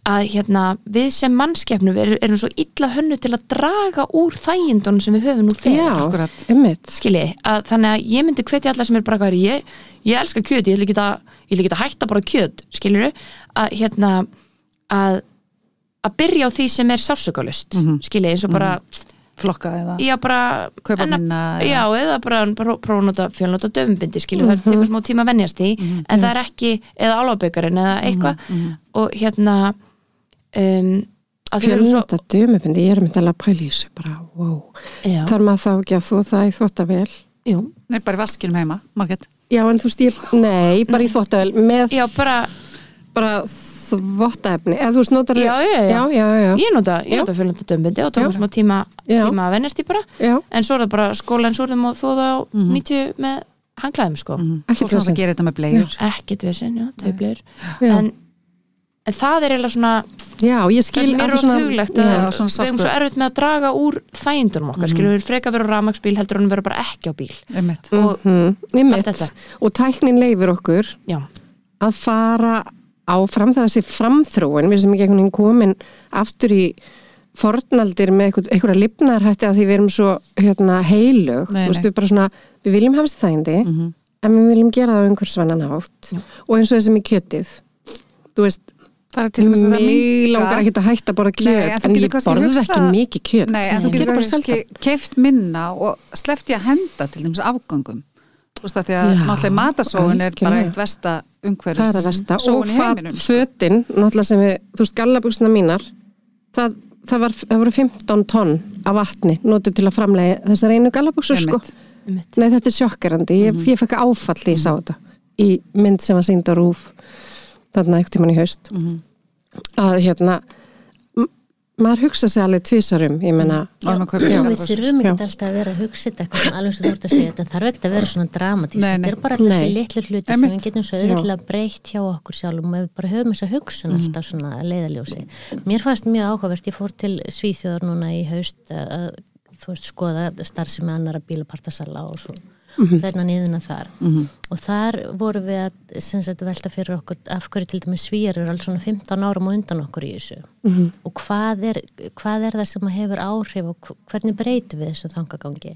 að hérna, við sem mannskefnu erum, erum svo illa hönnu til að draga úr þægindunum sem við höfum nú þegar Já, Akkurat. ummitt. skilji, að þannig að ég myndi hvetja alla sem er bara hvað ég, ég elska kjöt ég ætla ekki að, hætta bara kjöt skiljuru, að hérna að að byrja á því sem er sársökulust mm -hmm. skilji, eins og bara, flokka eða já bara Kaupa en að- minna eða- já, eða bara pró- prófa að nota fjölnota döfumbindi skilju, það tekur smá tíma að venjast því en það er ekki, eða álfabökarinn eða eitthvað. Og hérna um, að því við erum svo Fjölnota dömubindi, ég er með að pæla í þessu bara, wow. já, Þar maður þá ekki að þú það í þvóttavél. jú, Nei, bara í vaskinum heima, Marget Já, en þú veist, ég, nei, bara í þvóttavél með já, bara bara þvottaefni, eða þú veist, notar Já, já, já. já, já, já, ég nota, nota fjölunda dömbindi og tókum smá tíma, tíma að vennast í bara. Já, en svo er það bara skóla en súrðum og þóða á 90 með hanglaðum sko. Ekkert Fólk náttúrulega vesen. gerir þetta með blegjur ekkert vesinn, já, töflur já, en, en það er eiginlega svona já, ég það skil er að oft huglegt að við svona erum svo erfitt með að draga úr þægindunum okkar, skilur við freka vera á rafmagsbíl heldur en vera bara ekki á bíl. Einmitt. og mm, allt þetta. og tæknin leifir okkur að fara áfram það að sé framþróun. Við sem ekki einhvern veginn komin aftur í fornaldir með einhver- einhverja lifnarhætti að því við erum svo hérna, heilög, Nei, nei. bara svona við viljum þessi þægindi Mhm. en við viljum gera það á einhversvannan hátt. Já. og eins og þessum í kjötið. Þú veist, minnka- langar ekki að hætta að borða Nei, kjöt en þú en, ég borða hugsað- ekki mikið kjöt. Nei, en þú getur bara keift minna og sleppt ég að henda til dæmis afgangum Þú veist það því að Já, náttúrulega matasóun er bara eitt versta umhverfis það er að versta sóun og í sko. fötin, náttúrulega sem við þú veist, gallabúsna mínar það, það, var, það voru 15 tonn af vatni notuð til að framlega þessar einu gallabúsur sko. Einmitt. nei þetta er sjokkerandi, ég, ég fekk áfall því ég sá þetta í mynd sem var sýnd á rúf þarna einhvern tímann í haust Mhm. að hérna maður hugsa sig alveg tvisarum ég menna, sér við þurfum ekki alltaf að vera að hugsa þetta eitthvað svona alveg sem þú ert að segja þetta þarf ekki að vera svona dramatíst þetta er bara alltaf þessi litlu hluti sem við getum svo auðvitað breytt hjá okkur sjálfum og við bara höfum þessa hugsun Mhm. alltaf svona að leiðaljósi mér fannst mjög áhugavert, ég fór til Svíþjóðar núna í haust að, þú veist skoða starfsemi annara bílapartasala og svo þennan niðuna þar. Og þar vorum við að sagt, velta fyrir okkur af hverju til dæmis svíjar eru alls svona 15 árum og undan okkur í þessu. Og hvað er, hvað er það sem hefur áhrif og hv- hvernig breytum við þessu þangagangi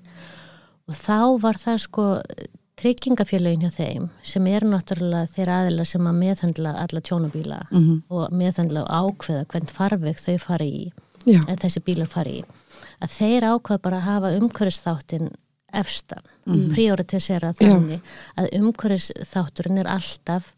og þá var það sko tryggingafélögin hjá þeim sem eru náttúrulega þeir aðila sem að meðhandla alla tjónabíla og meðhandla og ákveða hvern farveg þau fari í þessi bílar fari í að þeir ákveða bara að hafa umhverfisþáttin efstan, prioritisera þannig að umhverfisþátturinn er alltaf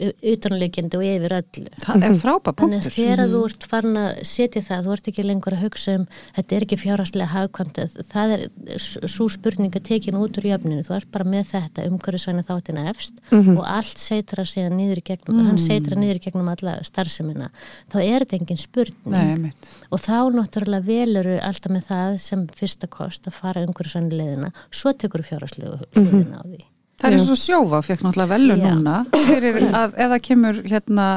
u- utanleikjandi og yfir öllu. Það er frábæð Þannig að þegar þú ert farin að setja það, þú ert ekki lengur að hugsa um þetta er ekki fjárhastlega hagkvæmt það er svo spurninga tekin út úr jöfninu, þú ert bara með þetta umhverfisvæna þáttina efst og allt seitra síðan niður í gegnum, hann seitra niður í gegnum alla starfsemina. Þá er þetta engin spurning. Nei, og þá náttúrulega veluru alltaf með það sem fyrsta kost að fara umhverfisvæna leiðina, svo tekur fjárhastlegu hliðina á því Það er svo sjófa, fekk náttúrulega velu Já. núna fyrir *clears throat* að ef það kemur hérna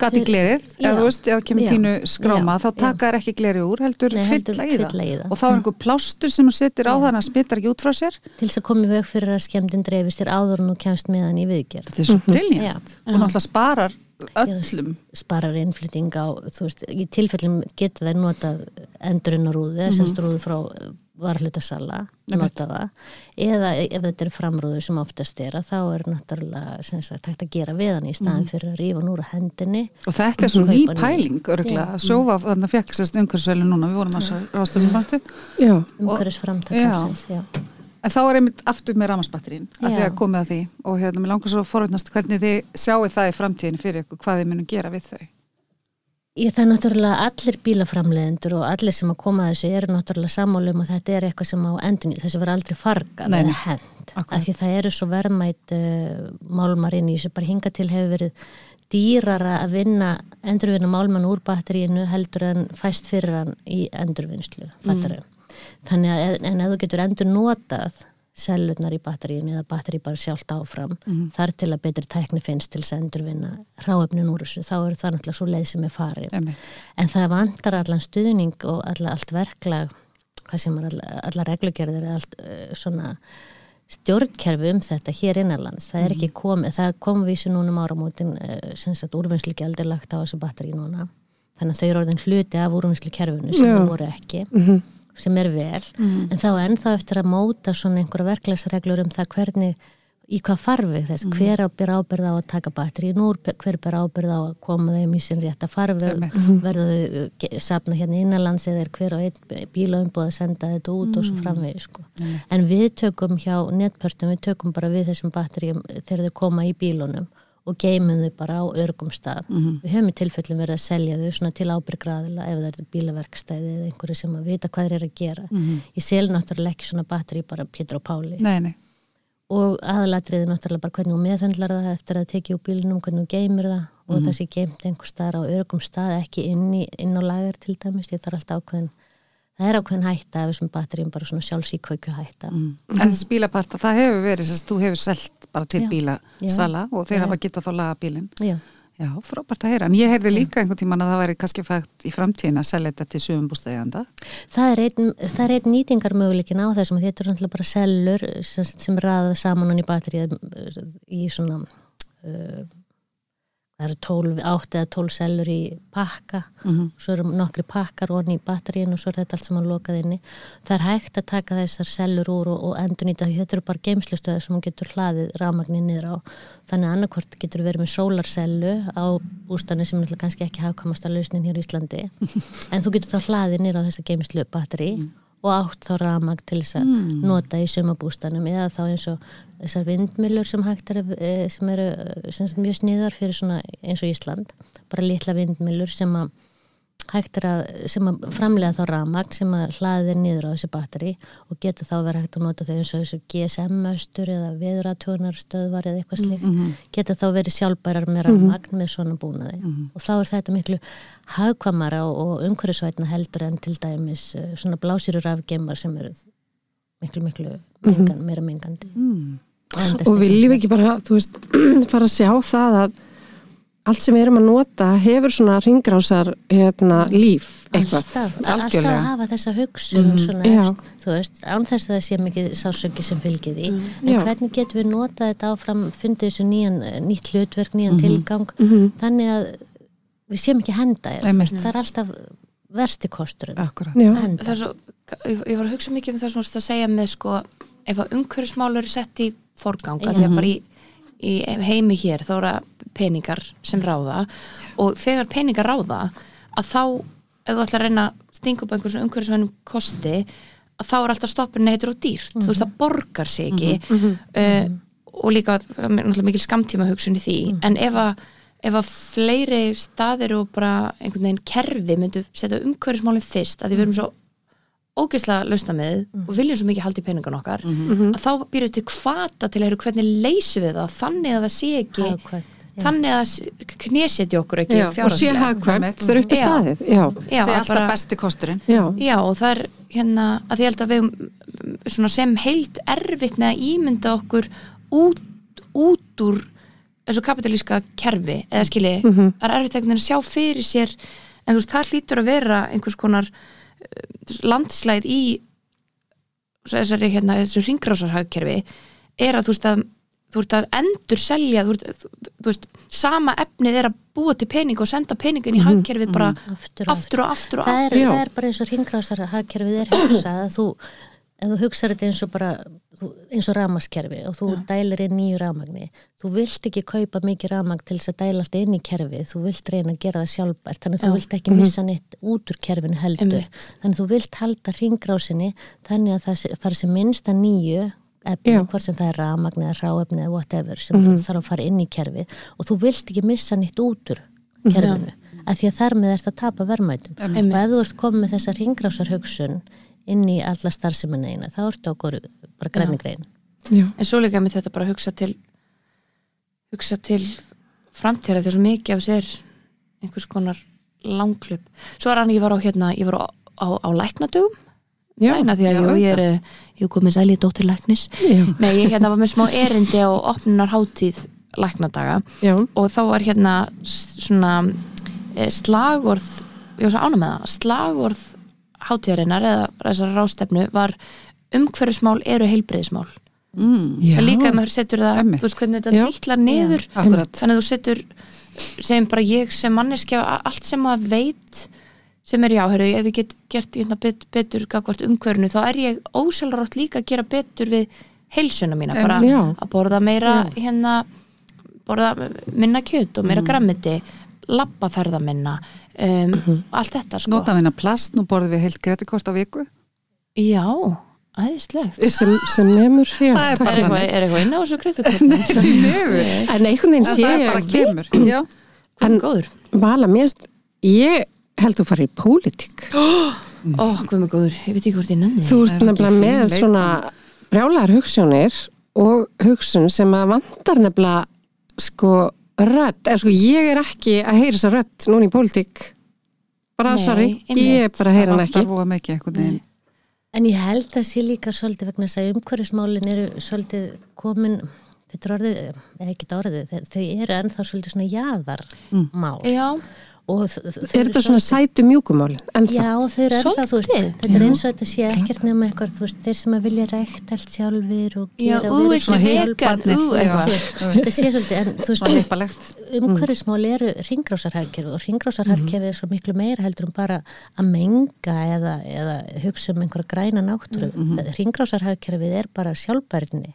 gati glerið, eða þú veist, ef það kemur Já. pínu skráma, Já. þá taka þær ekki glerið úr, heldur heldur fylla í það. Og þá er einhver plástur sem þú setur á þannig að smittar ekki út frá sér. til þess að koma í veg fyrir að skemmdin dreifist þér áður þú kemst með hann í viðgerð Þetta er svo Já. briljant. Og náttúrulega sparar öllum. sparar innflytting á, þú veist, í tilfellum geta þeir notað eða semst rúðu frá varhlutasala, nota það eða ef þetta er framrúður sem oftast er að þá er náttúrulega sem sagt hægt að gera við hann í staðin fyrir að rífa núra hendinni Og þetta er svo ný pæling, örgulega. Sjófa, þannig að fekk sérst umhverfisvelu núna, við vorum að ráðstöfum mættu. já, umhverfis Já. framtakafsins, já. En þá er einmitt aftur með ramansbatterín að því að komið að því og hérna, mér langar svo að forveitnast hvernig þið sjáu það í framtíðin fyrir ykkur, hvað þið munum gera við þau. Ég það er náttúrulega allir bílaframlegendur og allir sem að koma að þessu eru náttúrulega sammálum og þetta er eitthvað sem á endun þessu verður aldrei fargað eða hend af því það eru svo verðmætt uh, málmar inn í þessu. Bara hinga til hefur verið dýrara að vinna endurvinna málmann úr batteríinu heldur en fæst fyrir hann í endurvinnslu fattar þannig að en ef þú getur endur notað sellurnar í batteríinu eða batteri bara sjálft áfram. Þar til að betri tækni finnst til þess að endurvinna ráefnin úr þessu þá er það náttúrulega svo leið sem er farið. Einmitt. en það vantar allan stuðning og alla, allt verklag hvað sem er alla, alla reglugerðir allt uh, svona stjórnkerfi um þetta hér innanlands. Það er ekki komið, það kom vísu núna um áramótin uh, sem sagt úrvinnslugjald er lagt á þessu batteri núna. Þannig að þau eru orðin hluti af úrvinnslukerfinu sem þau voru ekki sem er vel, en þá ennþá eftir að móta svona einhverja verklagsreglur um það hvernig í hvað farfi þess, hver á ber ábyrð á að taka batterín úr, hver ber ábyrð á að koma þeim í sinn rétta farfi Einmitt. verða þau uh, sapna hérna innanlands eða er hver á einn bílaumbúð að senda þetta út og svo framvegi sko. en við tökum hjá netpörtum, við tökum bara við þessum batteríum þegar þau koma í bílunum og geymum þau bara á örgum stað. Við höfum í tilfellum verið að selja þau svona til ábyrgraðila ef það er bílaverkstæði eða einhverju sem að vita hvað þeir eru að gera. Ég sel náttúrulega ekki svona batteri bara Pétur og Páli. Nei, nei. og aðalatriði náttúrulega bara hvernig þú meðhöndlar það eftir að tekið úr bílunum, hvernig þú geymir það og Mhm. það sé geimt einhver staðar á örgum stað ekki inn, í, inn á lagar til dæmis, það er alltaf ákveðin það er ákveðin hætta af þessum batteríum bara svona sjálfsíkvöku hætta En þessi bílaparta, það hefur verið þess að þú hefur selt bara til bílasala og þeir Já. hafa getað þá laga bílinn. Já, Já, frábært að heyra. En ég heyrði líka einhvern tíman að það væri kannski fægt í framtíðin að selja þetta til sögumbústæðjanda. það er einn, er nýtingarmöguleikin á þessum að þetta er náttúrulega bara sellur sem, sem raða saman hann í batterið í svona uh, það eru 12, 8 eða 12 sellur í pakka. Mhm. svo eru nokkri pakkar onni í batteríinu og svo er þetta allt saman lokað inni. Það er hægt að taka þessar sellur úr og, og endur nýta því. Þetta eru bara geimslustöði sem getur hlaðið rafmagnir niður á. Þannig að annarkvort getur verið með sólarsellu á bústani sem er kannski ekki hafkamast að lausnin hér í Íslandi. *laughs* En þú getur þá hlaðið niður á þessa geimslu batteri og átt þá rafmagn til þess að nota í sumabústanum eða þá eins og þessar vindmilur sem hægt er eh, sem eru eh, sem mjög sniðar fyrir svona eins og Ísland bara litla vindmilur sem að hægt er að, sem að framlega þá rafmagn sem að hlaðið niður á þessi batteri og geta þá verið hægt að nota þau eins og þessu GSM-östur eða veðuratjónarstöðvar eða eitthvað slíkt. Geta þá verið sjálfbærar með rafmagn með svona búnaði. Og þá er þetta miklu hagkvamara og, og umhverfisvætna heldur en til dæmis eh, svona blásýrur afgemar sem eru miklu miklu mengan, meira mengandi. Mm. og viljum ekki bara, þú veist, *clears throat* fara að sjá það að allt sem við erum að nota hefur svona ringrásar hérna, líf eitthvað. Alltaf, alltaf að hafa þessa hugsun svona Já. efst, þú veist, án þess að það sé mikið sásöki sem fylgir því. En Já. hvernig getum við notað þetta áfram fundið þessu nýjan, nýtt hlutverk, nýjan Mhm. tilgang þannig að við séum ekki henda veist, það er alltaf versti það er svo, ég, var að hugsa mikið um það sem þú varst að segja með sko, ef að umhverfismál eru sett í forgang, að því að bara í, í heimi hér þá eru peningar sem ráða. Og þegar peningar ráða að þá, ef þú ætlar að reyna upp einhverjum umhverfismænum kosti að þá er alltaf stoppin heitur og dýrt. Þú veist það borgar sig ekki. Uh, og líka mikil skamtíma hugsun í því. En ef að ef að fleiri staðir og bara einhvern veginn kerfi myndu setja umhverfismálinn fyrst að því við erum svo ógeðslega lausna með og viljum svo mikið halda í peningan okkar að þá býrðu til kvata til að heyra hvernig leysum við það þannig að það sé ekki Hagkvæmt, þannig að knésetja okkur ekki Já, og sé hagkvæmt þegar upp í staðið já, Já, Það er alltaf bara- besti kosturinn. já, Já, og það er hérna að ég held að við mm, svona sem heilt erfitt með að ímynda okkur út, út úr þessu kapitalíska kerfi eða skilji, það er erfitt einhvern veginn að sjá fyrir sér en þú veist, það hlýtur að vera einhvers konar landslæð í þessari hérna, þessu ringrásarhagkerfi er að þú veist að þú ert að endur selja þú veist, þú veist, sama efnið er að búa til pening og senda peningin í hagkerfið bara Aftur og aftur og aftur og það aftur er, Já. það er bara eins og ringrásar hagkerfið er hugsað að þú, ef þú hugsar þetta eins og bara eins og ramaskerfi og þú dælir inn nýju ramagni þú vilt ekki kaupa mikið ramagn til þess að dæla allt inn í kerfið, þú vilt reyna að gera það sjálfbært, þannig að þú vilt ekki missa neitt út úr kerfinu heldur. Einmitt. þannig að þú vilt halda ringrásinni þannig að það fari sem minnsta nýju efni, Já. hvort sem það er ramagn eða ráefni eða whatever sem þarf að fara inn í kerfið og þú vilt ekki missa neitt út úr kerfinu, af því að þar með að tapa verðmætum. Og ef þú ert komið með þessa ringrásarhugsun inn í alla starfseminna eina, þá ertu góru, bara grænni grein. Já, en svo líka með þetta bara að hugsa til hugsa til framtíra þegar svo mikið af sér einhvers konar langklub svo er hann, ég var á hérna, ég var á, á, á læknadögum. Já, Æna, því að já, jú, ég er, eh, ég er komið sælið dóttir læknis. Já, Nei, ég hérna var með smá erindi á opnunar hátíð læknadaga. Já, og þá var hérna svona eh, slagorð ég var svo ánum með það, slagorð hátíðarinnar eða þessar rástefnu var umhverfismál eru heilbreyðismál Mm. já. það líka ef maður setur það, þú veist hvernig þetta Já. drýtlar niður Akkurat. þannig að þú setur sem bara ég sem manneskja allt sem maður veit sem er já, heyrðu, ef ég get gert hérna, bet, betur gagvart umhverfinu, þá er ég ósjálfrátt líka að gera betur við heilsuna mína, bara Já. að borða meira hérna, borða minna kjöt og meira grammiti labbaferða minna um, Mhm. allt þetta sko Nota vinna plast, nú borðum við heilt gretikort á viku. já, æðislegt sem, sem nemur já, Það er er eitthvað, er eitthvað inn á þessu kreitukort? Nei, því miður. en einhvern veginn sé Það er bara ég kemur. Já. En- góður vala mérst, ég held þú farið í pólitík *gasps* ó, hvað með góður, ég veit ekki hvort ég nenni þú ert er ekki nefnilega með leikkona. svona brjálar hugssjónir og hugsun sem að vantar nefnilega sko rödd, eða sko ég er ekki að heyra þessa rödd núna í pólitík. Bara Nei, sorry, ég er bara að heyra hann ekki. Það var mikið einhvern veginn. En ég held að sé líka svolítið vegna þess að umhverfismálin eru svolítið komin, þetta er orðið, eða ekki orðið, þau- eru ennþá svolítið svona. Já, þ- þ- þau er eru þetta svona sætu mjúkumálin ennþá? Já, þau eru ennþá, þú veist, þetta er eins og þetta sé ekkert nema eitthvað, þú veist, þeir sem að vilja rækt allt sjálfur og já, gera ú, ekki ú, Já, eitthvað. þú veist, Þetta sé svolítið, en þú veist, umhverfismál eru ringrásarhagkerfi og ringrásarhagkerfi er svo miklu meira heldur um bara að menga eða, eða hugsa um einhverja græna náttúru. Mm -hmm. Ringrásarhagkerfið er bara sjálfbærni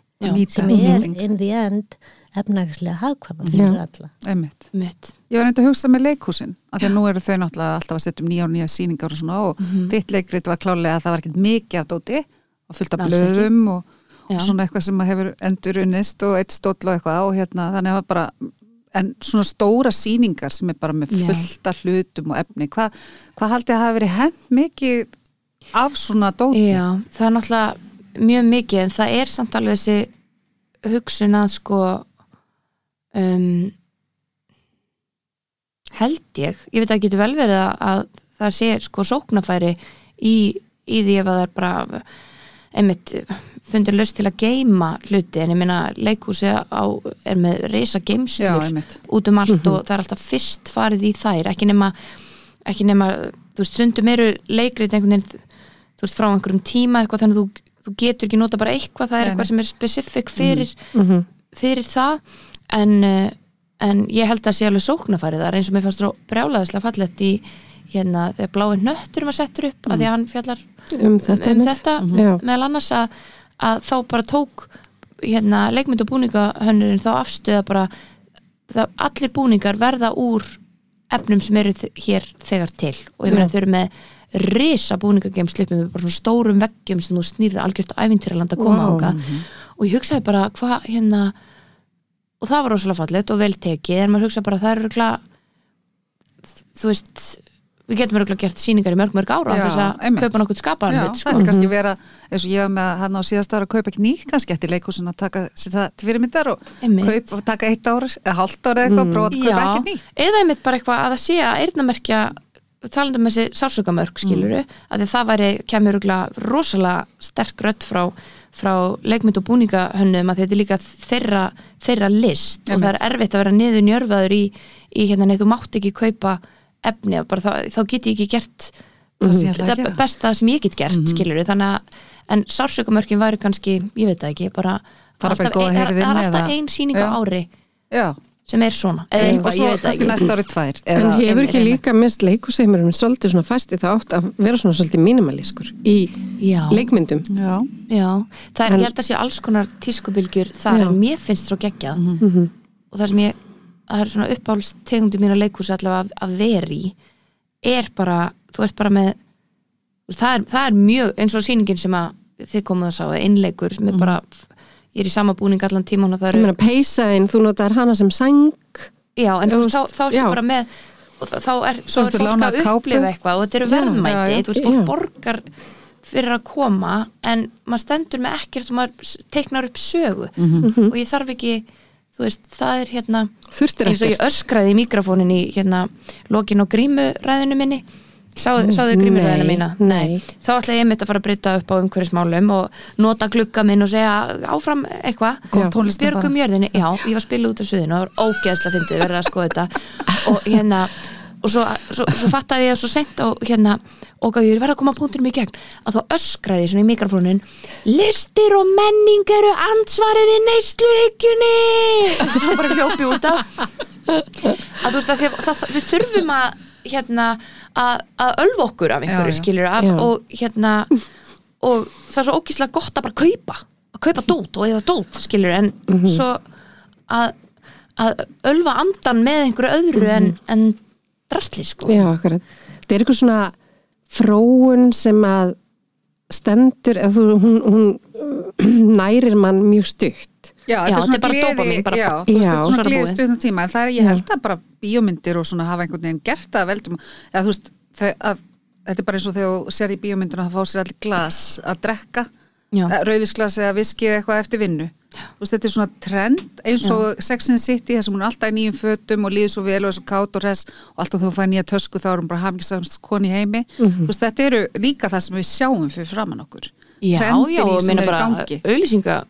sem er in the end efnagslega hagkvæma fyrir alla. Einmitt. mitt Ég var reyndi að hugsa með leikhúsin af því að nú eru þau náttúrulega alltaf að setja um nýja og nýja sýningar og svona og þitt leikrit var klálega að það var ekkert mikið af dóti og fullt af blöðum og, og svona eitthvað sem að hefur endur unnist og eitt stóll og eitthvað og hérna þannig að það var bara en svona stóra sýningar sem er bara með Já. fullt af hlutum og efni hvað hva haldið að hafa verið hend mikið af svona dóti? Já, það er náttúrulega mjög mikið en það er samt alveg þessi hugsun að sko um, held ég. Ég veit að það getur vel verið að, að það sé sko sóknafæri í, í því ef að það er bara einmitt fundir löst til að geima hluti. En ég meina leikhúsi á, er með reysa einmitt. út um allt og það er alltaf fyrst farið í þær. Ekki nema, ekki nema þú veist, stundum eru leikrit einhvern veginn þú veist, frá einhverjum tíma eitthvað þannig að þú, þú getur ekki nota bara eitthvað. Það er eitthvað sem er specifík fyrir, Mhm. fyrir það en, uh, en ég held að sé alveg sóknarfærið þar eins og mér fannst svo brjálaðislega fallett í hérna þegar blái nöttur var settur upp af því að hann fjallar um þetta, um þetta Já. meðal annars að, að þá bara tók hérna, leikmynd og búningahönnurinn þá afstöða bara það, allir búningar verða úr efnum sem eru hér þegar til. Og ég meina þau eru með risa búningageimslipum með bara svona stórum veggjum sem þú snýrði algjört ævintýraland að koma wow. ánga og ég hugsaði bara hvað hérna og það var rosalega fallegt og vel tekið en maður hugsaði bara það eru örugglega þú veist við getum örugglega gert sýningar í mörg mörg ára þess að kaupa nokkuð skapaðan sko. þetta er kannski vera eins og ég var með hann á síðast ára að kaupa ekki nýtt kannski eftir leikhúsin að taka það til og Einmitt. kaupa og taka eitt ára eða hálft ára eitthvað, prófa að kaupa ekki nýtt eða einmitt bara eitthvað að það sé að eyrnamerkja talandi um þessi sársökamörk skiluru Mm. að það væri kemur örugglega rosalega sterk rödd frá, frá leikmynd og búningahönnum að þetta er líka þeirra, þeirra list. Og það er erfitt að vera niður njörfaður í, í hérna, nei þú mátt ekki kaupa efni þá, þá get ég ekki gert Það sem ég ætla að þetta gera. besta sem ég get gert skiluru þannig að en sársökamörkin væri kannski, ég veit það ekki bara bara alltaf ein- það er- það er alltaf eða- ein sýning á ári. Já, sem er svona. Eða og svo ég veit það kannski næsta ári tvær En hefur ekki líka mist leikusheimurinn svolítið svona fæsti það átt að vera svona svolítið mínimalískur í Já. leikmyndum? Já, Já, það er, En- ég held að sé alls konar tískubilgjur þar en mér finnst svo geggjað. Mhm. og það sem ég, það er svona uppáhalds tegundi mín að leikhúsi allavega að, að veri er bara, þú ert bara með það er, það er mjög eins og sýningin sem að þið komuð að sá innleikur sem er bara, ég er í sama búning allan tíman og það Ég eru, meina peysaðinn, þú notar hana sem sang já, en þú veist, þá, þá ertu bara með og þá- er, Svo er fólk að upplifa eitthvað og þetta eru verðmæti, já, já. þú veist, fólk borgar fyrir að koma en maður stendur með ekkert og maður teiknar upp sögu. Mhm. og ég þarf ekki þú veist, það er hérna Þurftir eins og ég ekkert. öskraði í mikrofónin í hérna lokin á grímuræðinu minni Sáðu, sáðu grímuræðinu Nei, mína? nei. Þá ætla ég mitt að fara að breyta upp á umhverfismálum og nota glugga minn og segja áfram eitthvað. Björgum jörðinni, já, ég var að spila út af suðinu og það var ógeðslega fyndið verið að skoða þetta. Og hérna og svo, svo, svo fattaði ég svo sent og hérna og ég verði að koma punktinum í gegn að þá öskraði ég svona í mikrofónin listir og menning eru ansvarið við neysluhyggjunni. Og svo bara hljópi út af. Að þú veist að, að, að við þurfum að hérna að, að ölfa okkur af einhverju Já, já. skilur af, Já. og hérna *laughs* og það er svo ógíslega gott að bara kaupa að kaupa dót og eða dót skilur en svo að, að ölfa andan með einhverju öðru en, en drastli sko Já, akkurat. Það er eitthvað svona fróun sem að stendur, eða þú, hún, hún *clears throat* nærir mann mjög stutt. Já, svona þetta er bara gleði- já, þú veist, Já. þetta er Svo svona það gleði stutna tíma en það er, ég held að bara bíómyndir og svona hafa einhvern veginn gert það að veldum. Eða þú veist, þetta er bara eins og þegar þú sér í bíómyndina að fá sér allir glas að drekka, rauðisglas eða viski eða eitthvað eftir vinnu. Þú veist, þetta er svona trend eins og Sex and the City, þess að hún er alltaf í nýjum fötum og líður svo vel og er svo kátt og res og alltaf þú fæði nýja tösku þá er hún bara hafngisamst koni í heimi. Þú veist, þetta eru líka það sem við sjáum fyrir framann okkur. Já, já, og í bara auðlýsinga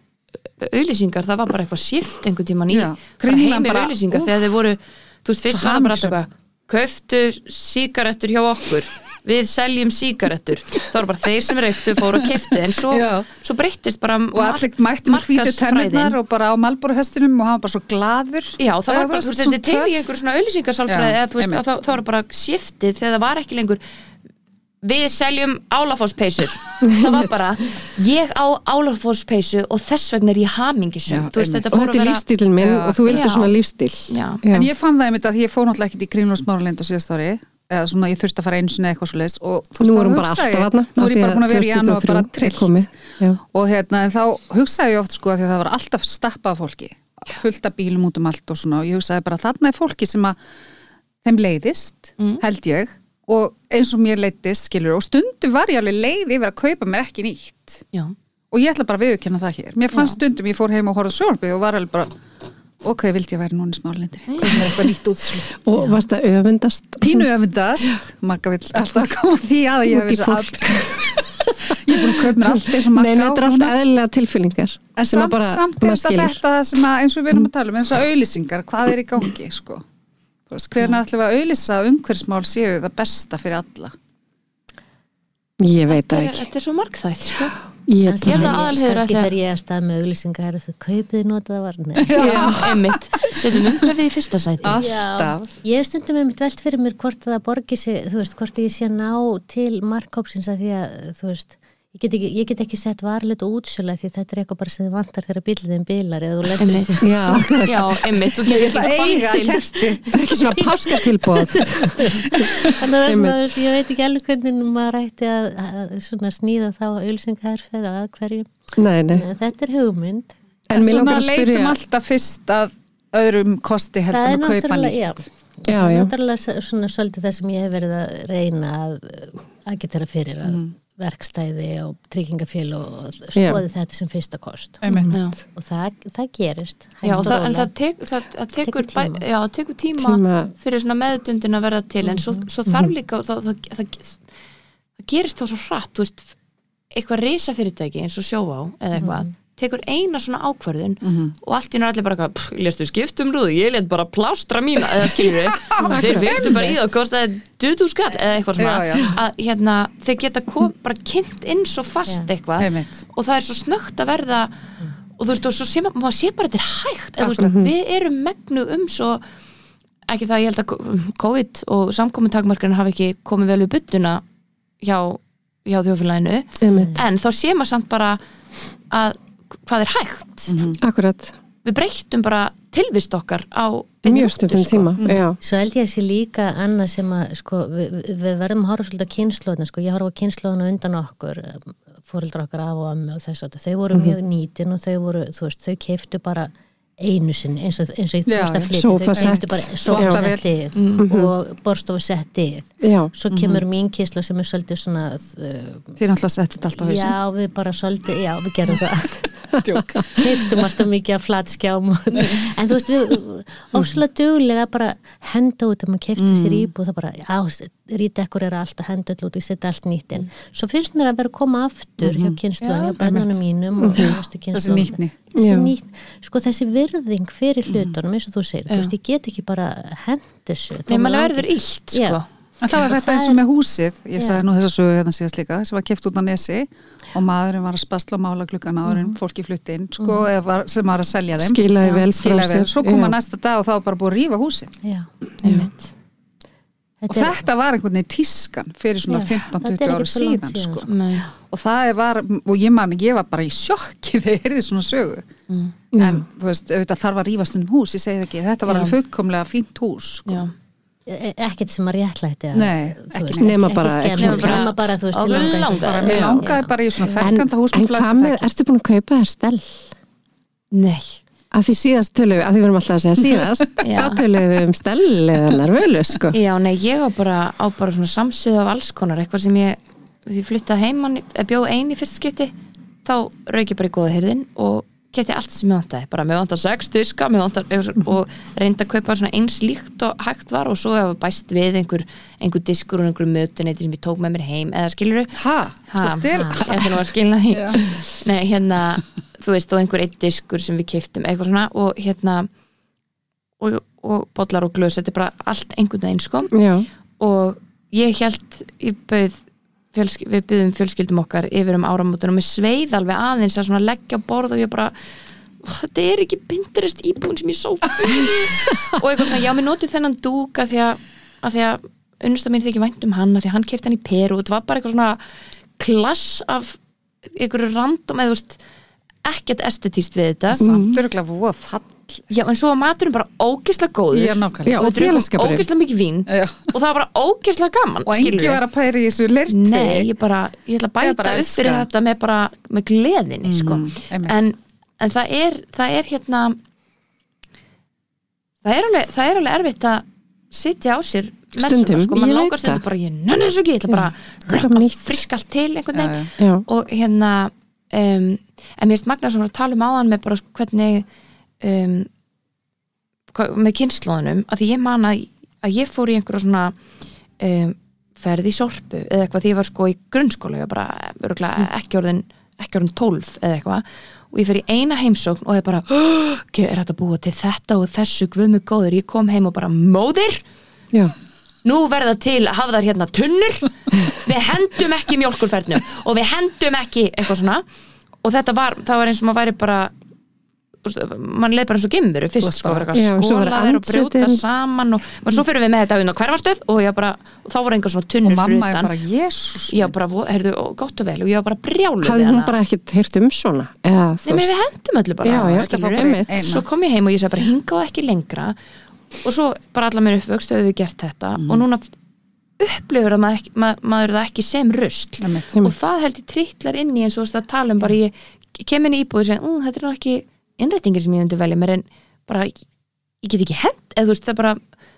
auðlýsingar, það var bara eitthvað shift einhvern tíman í bara Kringlan heimi bara, auðlýsingar úff. þegar þeir voru, þú veist, fyrst var það bara alltaf köftu sígarettur hjá okkur við seljum sígarettur. Þá var bara þeir sem reyktu fóru og keftu en svo, svo breyttist bara og allir mættu með hvítu tennurnar og bara á Malboro-hestinum og hann var bara svo glaður. Já, það var bara, þú veist, þetta er töff. einhver svona auðlýsingarsalfræði að það, það var bara shiftið þegar það var ekki lengur við seljum álafóspeysur það var bara, ég á álafóspeysu og þess vegna er ég hamingisum Já, og fór þetta er vera lífstílinn minn Já. og þú vildir Já. svona lífstíl Já. En ég fann það einmitt að ég fór náttúrulega ekkert í Kringlun Smáralind á síðast ári eða svona ég þurfti að fara einu sinni eitthvað svo leis og þú veist, bara hugsaði nú er ég bara búin að vera í janúar bara trillt. Já. og hérna en þá hugsaði ég oft sko að það var alltaf stappað fólki fullt af bílum út um allt og svona og ég hugsaði bara þarna er fólki sem að þeim leiðist, Mm. held ég og eins og mér leiðist skilur og stundu var ég alveg leið yfir að kaupa mér ekki nýtt. Já. og ég ætla bara að viðurkenna það hér. Mér fannst stundum, ég fór heim og horfði sjálfið og var alveg bara ok, vildi ég væri núna í smárlindir kaupa mér eitthvað nýtt útslu og varst að öfundast. Pínu öfundast. Magga vill alltaf koma því að ég hef þessu að ég er búin að kaupa mér allt eins og Nei, Magga þetta er á alltaf eðlilega tilfyllingar en samt, bara samt er þetta þetta sem að, eins og við erum að tala um eins og auðlýsingar, hvað er í gangi sko hvernig ætlum við að auðlýsa að umhverfismál séu það besta fyrir alla? Ég veit það er, ekki. þetta er svo margþætt sko. Ég held að ætli að- fer ég að stað með auglýsingar þau kaupið notaða var Nei. Já, einmitt. Setjum umhverfið í fyrsta sæti. Alltaf. Ég hef stundum með mitt velt fyrir mér hvort það borgi sig, þú veist, hvort ég sé að ná til markkópsins að því að, þú veist, ég get ekki, ég get ekki sett varlut og útsöla því þetta er eitthvað bara sem þið vantar þegar bíliðin bilar eða þú lendir Einmitt. Já, akkurat. Já, einmitt, þú getur Það ekki eiga fann til kerti ekki svona páskatilbóð Þannig að það er veist, ég veit ekki alveg hvernig maður ætti að, að snýða þá auglýsingarferð að hverjum. Nei, nei, Þetta er hugmynd. en mér langar að leitum spyrja alltaf fyrst að öðrum kosti Það heldur er en að kaupa nýtt já, Já, það er já, náttúrulega svona svolítið það sem ég hef verið að reyna að agitera fyrir að Mm. Verkstæði og tryggingafél og skoði þetta sem fyrsta kost. Já. og það, það gerist Já, og það, en það, tek, það, það tekur, Tekur tíma. bæ- já, það tekur tíma, Tíma. fyrir svona meðdundin að verða til en svo, svo þarf líka það, það, það, það gerist þá svo hratt þú veist, eitthvað risa fyrirtæki eins og sjóvá eða eitthvað tekur eina svona ákvörðun og allt í náttúrulega allir bara "Pff, léstu skiptum rúðu? Ég let bara plástra mína eða skilur *laughs* þeir fyrstu bara í það og kostaði 20 skall eða eitthvað svona. Já, já. að hérna, þeir geta kom, bara kynnt inn svo fast Já. eitthvað Einmitt. og það er svo snögt að verða og þú veist, og svo sé maður, maður sé bara þetta er hægt eða, þú veist, við erum megnu um svo ekki það ég held að COVID og samkomintakmarkarinn hafi ekki komið vel við byttuna hjá, hjá þjófélaginu einmitt, en þá sé maður samt bara að hvað er hægt. Akkurat. Við breyttum bara tilvist okkar á mjög stundum sko. tíma, já. Svo held ég að sé líka annað sem að sko, við, við- verðum að horfa svolítið á kynnslóðina sko, ég horfa á kynnslóðina undan okkur fóreldra okkar af og ömmu og þess að þau voru mjög nýtin og þau voru, þú veist, þau keiftu bara einu sinni eins og, eins og ég veist að flytja þau Sófasett. keiftu bara Þvottavél. sofasettið og borstofasettið svo kemur mín kynsla sem er svolítið svona uh, Þið er náttúrulega settið allt á hausinn. Já, við bara svolítið, já, við gerum það *laughs* Djók. keiftum alltaf mikið af flatskjám og- en þú veist við ofslega duglega bara henda út að maður keifti sér íbúð það bara, já, rítekkur er allt að henda út, ég setja allt nýtt inn. Svo finnst mér að vera að koma aftur hjá kynsluðan, hjá bæðunum mínum og Þessi kynsluðan nýtt, sko þessi virðing fyrir hlutunum eins og þú segir, þú veist, ég get ekki bara hend þessu Nei, mann verður illt sko. En það var þetta það eins og með húsið, ég sagði nú þess að sögu hérna síðast líka, sem var keft út á nesi og maðurinn var að spasla og mála klukkan áður en fólki flutti inn, sko, eða var, sem var að selja þeim. skilaði vel frá Skilaði vel. sér Svo kom já. að næsta dag og þá var bara búið að rífa húsið. Já. Einmitt. Og Þetta þetta var einhvern veginn tískan fyrir svona Já, þetta 15-20 er ára svo síðan, síðan, sko. sko. Nei. Og það er var, og ég man, ég var bara í sjokki *laughs* þegar ég heyrði svona sögu. En, þú veist, auðvitað þarf að rífa stundum hús, ég segi það ekki, þetta var alveg fullkomlega fínt hús, sko. Já. E- ekkert sem að réttlætti. Nema bara nema bara, þú veist, langar. ekki. Bara langaði í svona En, ferkanta hús en með hvað með, ertu búin að kaupa þér stell? Nei. Að því síðast tölum við, að því við erum alltaf að segja síðast, *laughs* þá tölum við um stell eða nervölu, sko. Já, nei, ég á bara, á bara svona samsöðu af alls konar, eitthvað sem ég því flyttaði heimann, eða bjóð einn í fyrst skipti þá rauk ég bara í góða hyrðin og kefti allt sem ég vantaði, bara mér vantar sex diska, mér vantar og reyndi að kaupa svona eins líkt og hægt var og svo hefur bæst við einhver, einhver diskur og einhver mötuneyti sem ég tók með mér heim eða skilur þau? Skilna því. Nei, hérna, þú veist, og einhver eitt diskur sem við keiftum, eitthvað svona og hérna og, og bollar og glös, þetta er bara allt einhvern veginn sko. Já, og ég held ég bauð fjölsky, við byggðum fjölskyldum okkar yfir um áramótin og mér sveið alveg aðeins að leggja á borð og ég bara þetta er ekki Pinterest íbúin sem ég sá *laughs* og eitthvað svona, já, mér notum þennan dúk að því að, að, því að unnusta mín þykir vænt um hann að því að hann kefti hann í Peru og þetta var bara eitthvað svona klass af einhverju random eða ekkert estetíst við þetta. Samt örgulega voða fall já, en svo var maturinn bara ógislega góður er nákvæmlega Já, og og þetta félagsskapurinn. ógislega mikið vín Já. og það var bara ógislega gaman Og skilurðu. engi var að pæri í þessu lerti Nei, ég bara, ég ætla að Eða bæta bara upp elska. fyrir þetta með bara, með gleðinni, sko einmitt. en, en það er, það er hérna það er alveg, það er alveg erfitt að sitja á sér messuna, Stundum, sko, ég langar veit stundum það. bara, ég nenni þessu ekki, ég ætla bara Eitthvað að nýtt. friska allt til einhvern Já, veginn já. já, og hérna um, en mér finnst Magna sem var að tala um áðan með bara hvernig um, með kynnslóðunum að því ég man að, að ég fór í einhverja svona um, ferð í sorpu eða eitthvað því ég var sko í grunnskóla ég var bara örugglega ekki orðin ekki orðin 12 eða eitthvað og ég fer í eina heimsókn og ég bara *gasps* "Gjöf, er þetta búið til þetta og þessu guðmu góður, ég kom heim og bara móðir já, nú verða til að hafa þar hérna tunnur. Við hendum ekki mjólkurfernum og við hendum ekki eitthvað svona. Og þetta var, það var eins og maður væri bara mann leið bara eins og gimmuru fyrst sko, Já, og og brjóta saman og, og svo fyrir við með þetta inn á hverfastöð og, ég bara, og þá voru einhver svona Og tunnur fyrir mamma er bara, jésús ég bara, heyrðu, gott og vel og ég var bara brjáluð hafði við hún hana. bara ekkert heyrt um svona? Eða Nei, við hendum öllu bara Já, já, einmitt. Eina. svo kom ég heim og ég sagði bara hinga og ekki lengra. Og svo bara allar mér uppvöxt höfum við gert þetta. Og núna upplifur að maður, ekki, maður, maður það ekki sem Einmitt. og það held ég trittlar inn í eins og þú veist að tala um bara ég, ég kem inn í íbúið og segi, "Ú, þetta er nú ekki innrættingin sem ég myndi velja mér en bara, ég, ég get ekki hent eða þú veist, það er bara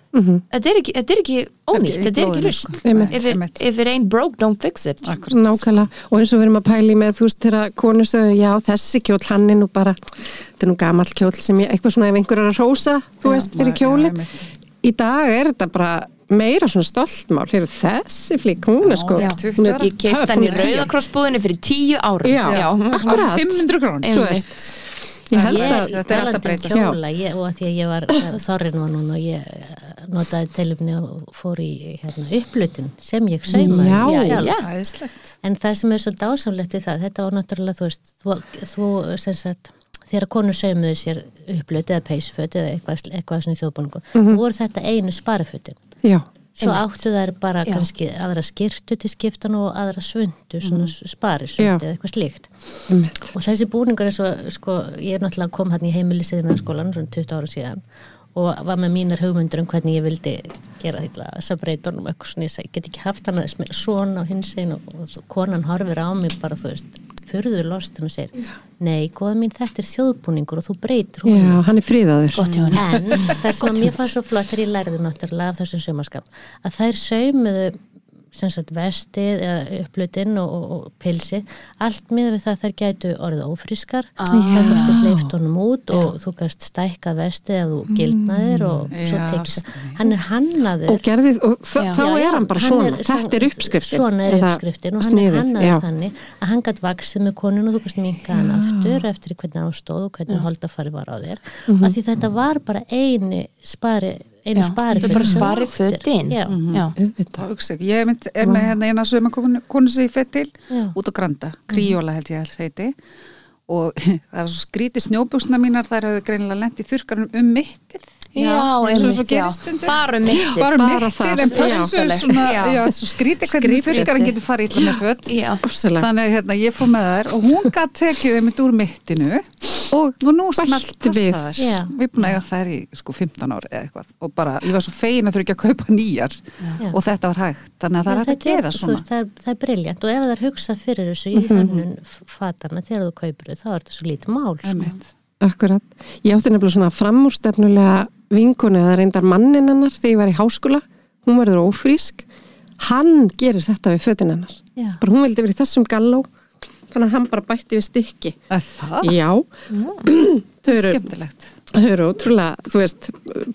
Mhm. þetta er ekki, þetta er ekki ónýtt, þetta er ekki. Einmitt. if, it- Einmitt. if it ain't broke, don't fix it Akkurat. Nákvæmlega, og eins og við erum að pæli með þú veist þegar konu sögðu, já þessi kjól hann er nú bara, þetta er nú gamall kjól sem ég, eitthvað svona ef einhver er að rósa þú veist, fyrir Já, kjóli einmitt. í dag er þetta bara meira svona stoltmál, hér þessi flík hún er sko, Já, hún er ég töff, hann í er rauðakrossbúðinu fyrir tíu árum Já, svona akkurat. 500 krón þú veist, ég held að þetta er alltaf um breytast. kjóla, ég, og að því að ég var þorrin var núna og ég eh, notaði tilumni og fór í hérna, upplutin sem ég saumaði Já. sjálf. Já. Æðislegt En það sem er svo dásamlegt við það, þetta var náttúrulega, þú veist, þú, þú sem sagt, þegar konur saumuðu sér upplut eða peysföt eða eitthvað, eitthvað svona í þjóðbúningu, Mhm. voru þetta einu sparafötin. já, Svo áttu þær bara Já. kannski aðra skirtu til skiptan og aðra svundu, svona mm. Já. sparisvundu eða eitthvað slíkt. einmitt. Og þessi búningur er svo, sko, ég er náttúrulega kom hann í heimilisiðina skólan, svona 20 ára síðan og var með mínar hugmyndur um hvernig ég vildi gera þess að breyta honum eitthvað svona, ég segi, get ekki haft hann að smila svona á hins einn og, konan horfir á mig bara, þú veist, furður lostin og segir, nei, góða mín, þetta er þjóðbúningur og þú breytir já, honum. hann er fríðaður En það *laughs* sem mér fannst svo flott þegar ég lærði náttúrulega af þessum sömarskap að þær saumuðu sagt vestið eða upplutin og, og, og pilsi allt miður við það að þær gætu orðið ófrískar. Ah. þá gæstu hleyft honum út og þú gæst stækkað vestið ef þú gildnaðir og svo Já, tekist sniðugt. hann er hannaður. Og gerðið, og Já. þá Já, já, er hann bara hann svona. er- þetta er uppskriftin. svona er eða uppskriftin og hann sniðið, er hannaður já. þannig að hann gætt vaksið með konun og þú gæst minka hann aftur eftir hvernig á stóð og hvernig holdafari var á þér. Mhm. af því þetta var bara eini spari einu spari er bara spari fötin já, hugsa ekki, ég mynd, er með hérna eina söma konu, konu sem ég fett til Já. út á Granda, Kríóla held ég að heiti. Og *laughs* það var svo skrítið snjóbuksna mínar þær hafðu greinilega lent í þurrkarum um mittið já, eins og svo gerist stundum. bara mittir bara mittir en pössu svona, Já. já, svo skrítið hvernig þurrkarinn getur farið illa með fött já, þannig að hérna, ég fór með þær og hún gætt tekið þeim úr mittinu og og nú smelt Bætti við. Já. við erum búin að eiga þær í sko 15 ár eða eitthvað og bara, ég var svo fegin að þurfa ekki að kaupa nýjar Já. og þetta var hægt þannig að það er hægt að gera svona veist, það, er, er briljant og ef það er hugsað fyrir þessu Mhm. í hönnun fatana þegar þú kaupir þau, þá er þetta svo lítið mál sko. Akkurat. Ég átti nefnilega svona framúrstefnulega vinkonu eða reyndar mannin hennar þegar ég var í háskóla. Hún verður ófrísk. Hann gerir þetta við fötin hennar. Já. Bara hún vildi verið þessum galló þannig að hann bara bætti við stykki Er Það? já, *clears throat* þau eru Skemmtilegt. þau eru ótrúlega, þú veist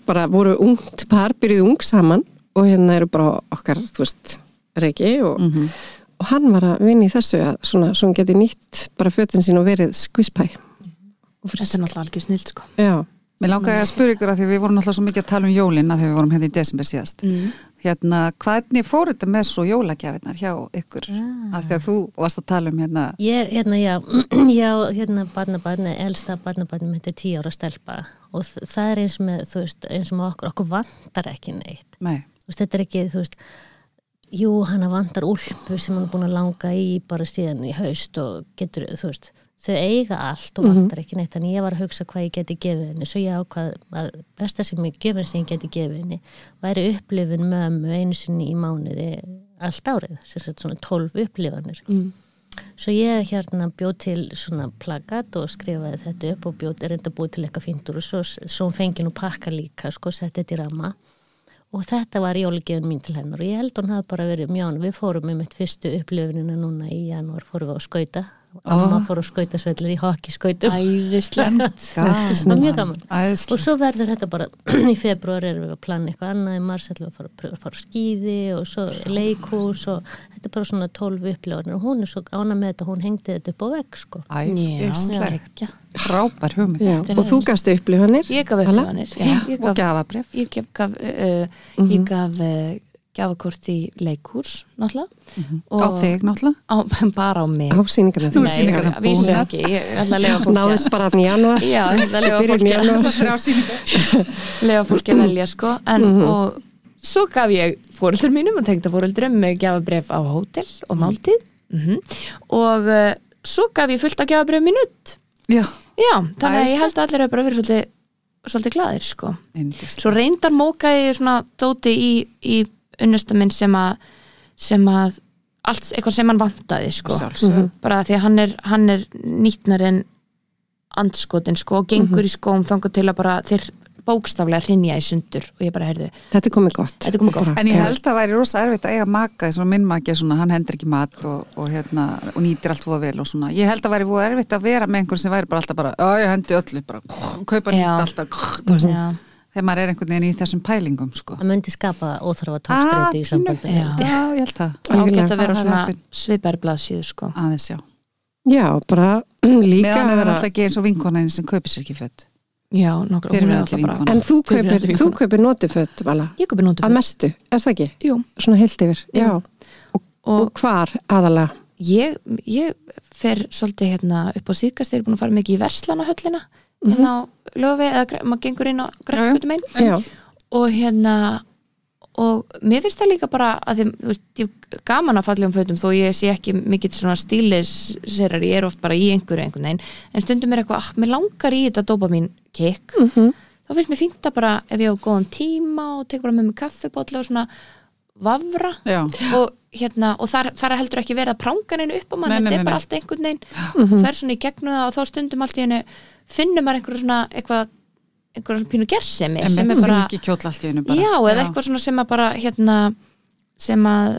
bara voru ungt par, byrjuð ung saman og hérna eru bara okkar þú veist, reiki og, Mhm. og hann var að vinna í þessu að svona, svo hann geti nýtt bara fötin sín og verið skvispæ og Þetta frisk er náttúrulega algjör snill sko já, Mér langaði að spura ykkur að því við vorum alltaf svo mikið að tala um jólin að því við vorum hérna í desember síðast. mm. Hérna, hvernig fór þetta með svo jólagjafinnar hjá ykkur? Ah. Að því að þú varst að tala um hérna, Ég, hérna, já, *clears throat* já, hérna, barnabarni, elsta barnabarni mitt er tíu ára stelpa og það er eins með, þú veist, eins og með okkur, okkur vantar ekki neitt. nei, Þú veist, þetta er ekki, þú veist, jú, hana vantar úlpu sem hann er búin að langa í bara síðan í haust og getur, þú veist, þau eiga allt og vantar ekki neitt, þannig ég var að hugsa hvað ég geti gefið henni, svo ég ákvað að besta sem ég gefin sem ég geti gefið henni væri upplifun mömmu einu sinni í mánuði allt árið, sem sagt svona 12 upplifanir. Mm. Svo ég hérna bjóð til svona plakat og skrifaði þetta upp og bjóð er enda búið til eitthvað fíntur og svo, svo fengi nú pakka líka, sko, setti þetta í ramma og þetta var jólugefin mín til hennar. Og ég held hún hafi bara verið mjón, við fórum með mitt fyrstu upplifunina núna í janúar, fórum við á skauta amma fór á skautasvellir í hockeyskautum *laughs* Æðislegt. Og svo verður þetta bara *clears throat* í februar erum við að plana eitthvað annað í mars ætlum við að fara, á skýði og svo leikhús og þetta er bara svona 12 upplifanir. Og hún er svo ána með þetta hún hengdi þetta upp á vegg sko. Æðislega. Frábær hugmynd. og þú gafst upplifanir Ég gaf upplifanir. Ég Og gaf, gafabref. ég gaf, gaf, uh, ég gaf uh, gjafakort í leikúrs náttúrulega. Á þig náttúrulega. á, *laughs* bara á mig. Á síningarna er að vísu ekki, ég ætla að lega fólki að- náðist bara í januar Já, ég ætla að lega *laughs* fólki að velja sko. En og svo gaf ég fóröldur mínum og tengda fóröldurum með gjafabref á hótel og máltíð. Mm og uh, svo gaf ég fullt af gjafabref minut Já, já, þannig að ég held að allir hefur bara verið svolítið, svolítið glaðir sko. Indist. svo reyndar mókaði ég svona dóti í, í unnusta minn sem að sem að allt eitthvað sem hann vantaði sko Sjálfsög. bara því að hann er, hann er nýtnar en andskotin sko og gengur í skóm þangar til að bara þeir bókstaflega hrinja í sundur og ég bara heyrðu þetta er komið gott Þetta er komið gott. En ég held að það væri rosa erfitt að eiga maka eins og minn maki er svona, hann hendur ekki mat og, og, hérna, og nýtir allt fóða vel og svona. Ég held að það væri voða erfitt að vera með einhvern sem væri bara alltaf bara, að ég hendi öllu, bara kaupa nýtt alltaf, þú veist. Þegar maður er einhvern veginn í þessum pælingum, sko. það myndi skapa óþarfa tókstreitu í sambandi Já. Já, ég held það. ágætt að vera Það er svona heppin. svipari blaðsíðu sko Aðeins, já. já, bara *clears throat* líka Meðan það vera- náttúrulega ekki eins og vinkonin sem kaupir sér ekki fött. Já, nokkur, alltaf en þú kaupir, kaupir notuföt vala, Ég kopi nótum að mestu, er það ekki? Jú, svona heilt yfir, já, og, og hvar aðalega ég, ég fer svolítið hérna upp á síðkast þegar ég er búin að fara mikið í Verslana hérna á löfi eða maður gengur inn á grætskutum einn já, og hérna og mér finnst það líka bara að því, þú veist, ég hef gaman að falla um fötum þó ég sé ekki mikill svona stílisserar, ég er oft bara í einhverju einhvern veginn, en stundum er eitthvað, ah, mér langar í þetta dopa mín kikk Mhm. þá finnst mér fínt að bara ef ég á góðan tíma og tek bara með mig kaffibótla og svona vafra Já, og hérna, og þar, þar er heldur ekki verið að pranga neinu upp á mann, þetta er bara allt einhvern veginn. Og fer svona í gegnum það og þá stundum allt í hennu finnur maður einhverju svona eitthvað einhverju svona pínu gersemi sem er bara, já, eða eitthvað svona sem að bara hérna sem að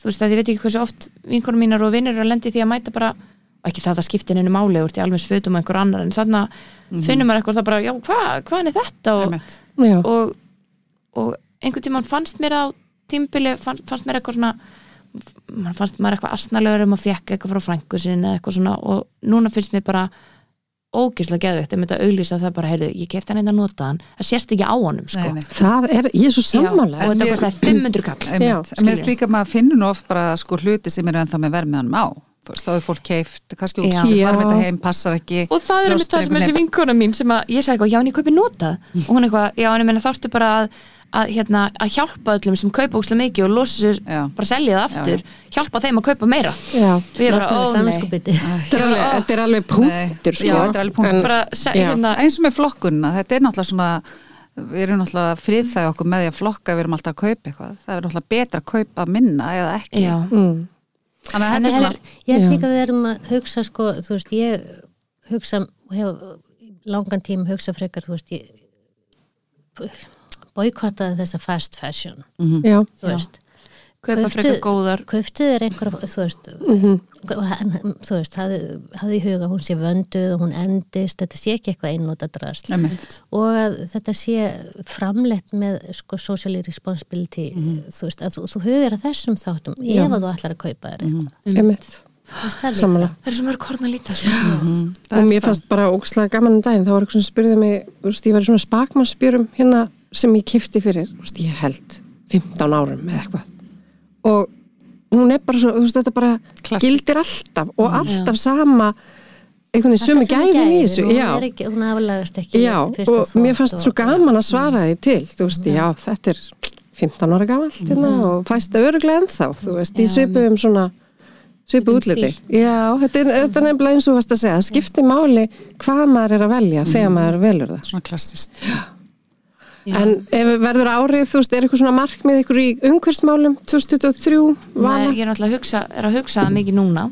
þú veist að ég veit ekki hversu oft vinkonum mínar og vinnir eru að lendi því að mæta bara ekki það að það skiptir einu máli úr til alveg og einhver annar en þannig Mhm. finnur maður eitthvað það bara, já, hvað hva er þetta? Og, já, og, og einhvern tímann fannst mér á tímbili, fannst, fannst mér eitthvað svona fannst maður eitthvað asnalegur um að fekk eitthvað frá frængu sinni eða eitthvað svona og núna finnst mér bara ógislega geðveikt um þetta auglýsa það bara, heyrðu, ég kefti hann einn að nota hann það sést ekki á honum, sko. Nei, nei. það er, ég er svo sammála. Og þetta kostaði 500 kall. en mér finnst skilurðu. líka að maður finnur nú oft bara sko hluti sem eru ennþá með vermiðanum á veist, þá er fólk keift, kannski út Já. skilur, farum Já. þetta heim, passar ekki og það er Lostar það sem þessi vinkona mín sem að ég sagði eitthvað, já en ég kaupi notað og hún eitthvað, já en ég meina þáttu bara að, að, hérna, að hjálpa öllum sem kaupa óslega mikið og losa sér, Já. bara selja það aftur hjálpa þeim að kaupa meira já, og ég bara, ó nei samvinskupiti þetta er alveg, þetta er alveg punktur sko. Já, þetta er alveg punktur. En- bara, se, Já. hérna, eins og með flokkunna, þetta er náttúrulega svona við erum náttúrulega friðþæg okkur með því að flokka við erum alltaf að kaupa eitthvað, það er náttúrulega betra að kaupa minna eða ekki já, mm, þannig að þetta er svona Ég held Já. líka að við erum að hugsa sko, þú veist, ég hugsa og hef langan tím hugsa frekar, þú veist, ég boykottaði þessa fast fashion, já, þú veist kaupa Kauptu- frekar góðar Kauftu þér einhver, þú veist, Mhm. og hann- þú veist, hafði, hafði í huga hún sé vönduð og hún endist, þetta sé ekki eitthvað einnóta drasl Einmitt. og að þetta sé framleitt með sko social responsibility, þú veist, að þú, þú hugur að þessum þáttum Já. ef að þú ætlar að kaupa þér eitthvað. Þú veist, það er það er svo mörg korn að líta sko. Og mér fannst bara ógslag gaman um daginn, þá var eitthvað sem spurði mig, þú veist, ég var í svona spakmannsspjörum hérna sem ég kifti fyrir, þú veist, ég held 15 árum eða eitthvað. Og hún er bara svo, þú veist, þetta bara Klassik. gildir alltaf og alltaf sama, einhvern veginn sömu gæðin í þessu, og já. Ekki, hún aflagast ekki Já, og þvott mér fannst svo og- gaman að svara því til, þú veist, já, þetta er 15 ára gamalt hérna og fæst það öruglega ennþá, þú veist, í svipuðum svona svipu útliti. Já, þetta er, þetta er nefnilega eins og þú varst að segja, það skiptir máli hvað maður er að velja þegar maður velur það. Svona klassist. En ef verður árið, þú veist, er eitthvað svona markmið ykkur í umhverfsmálum 2023, Nei, ég er náttúrulega að hugsa, er að hugsa það mikið núna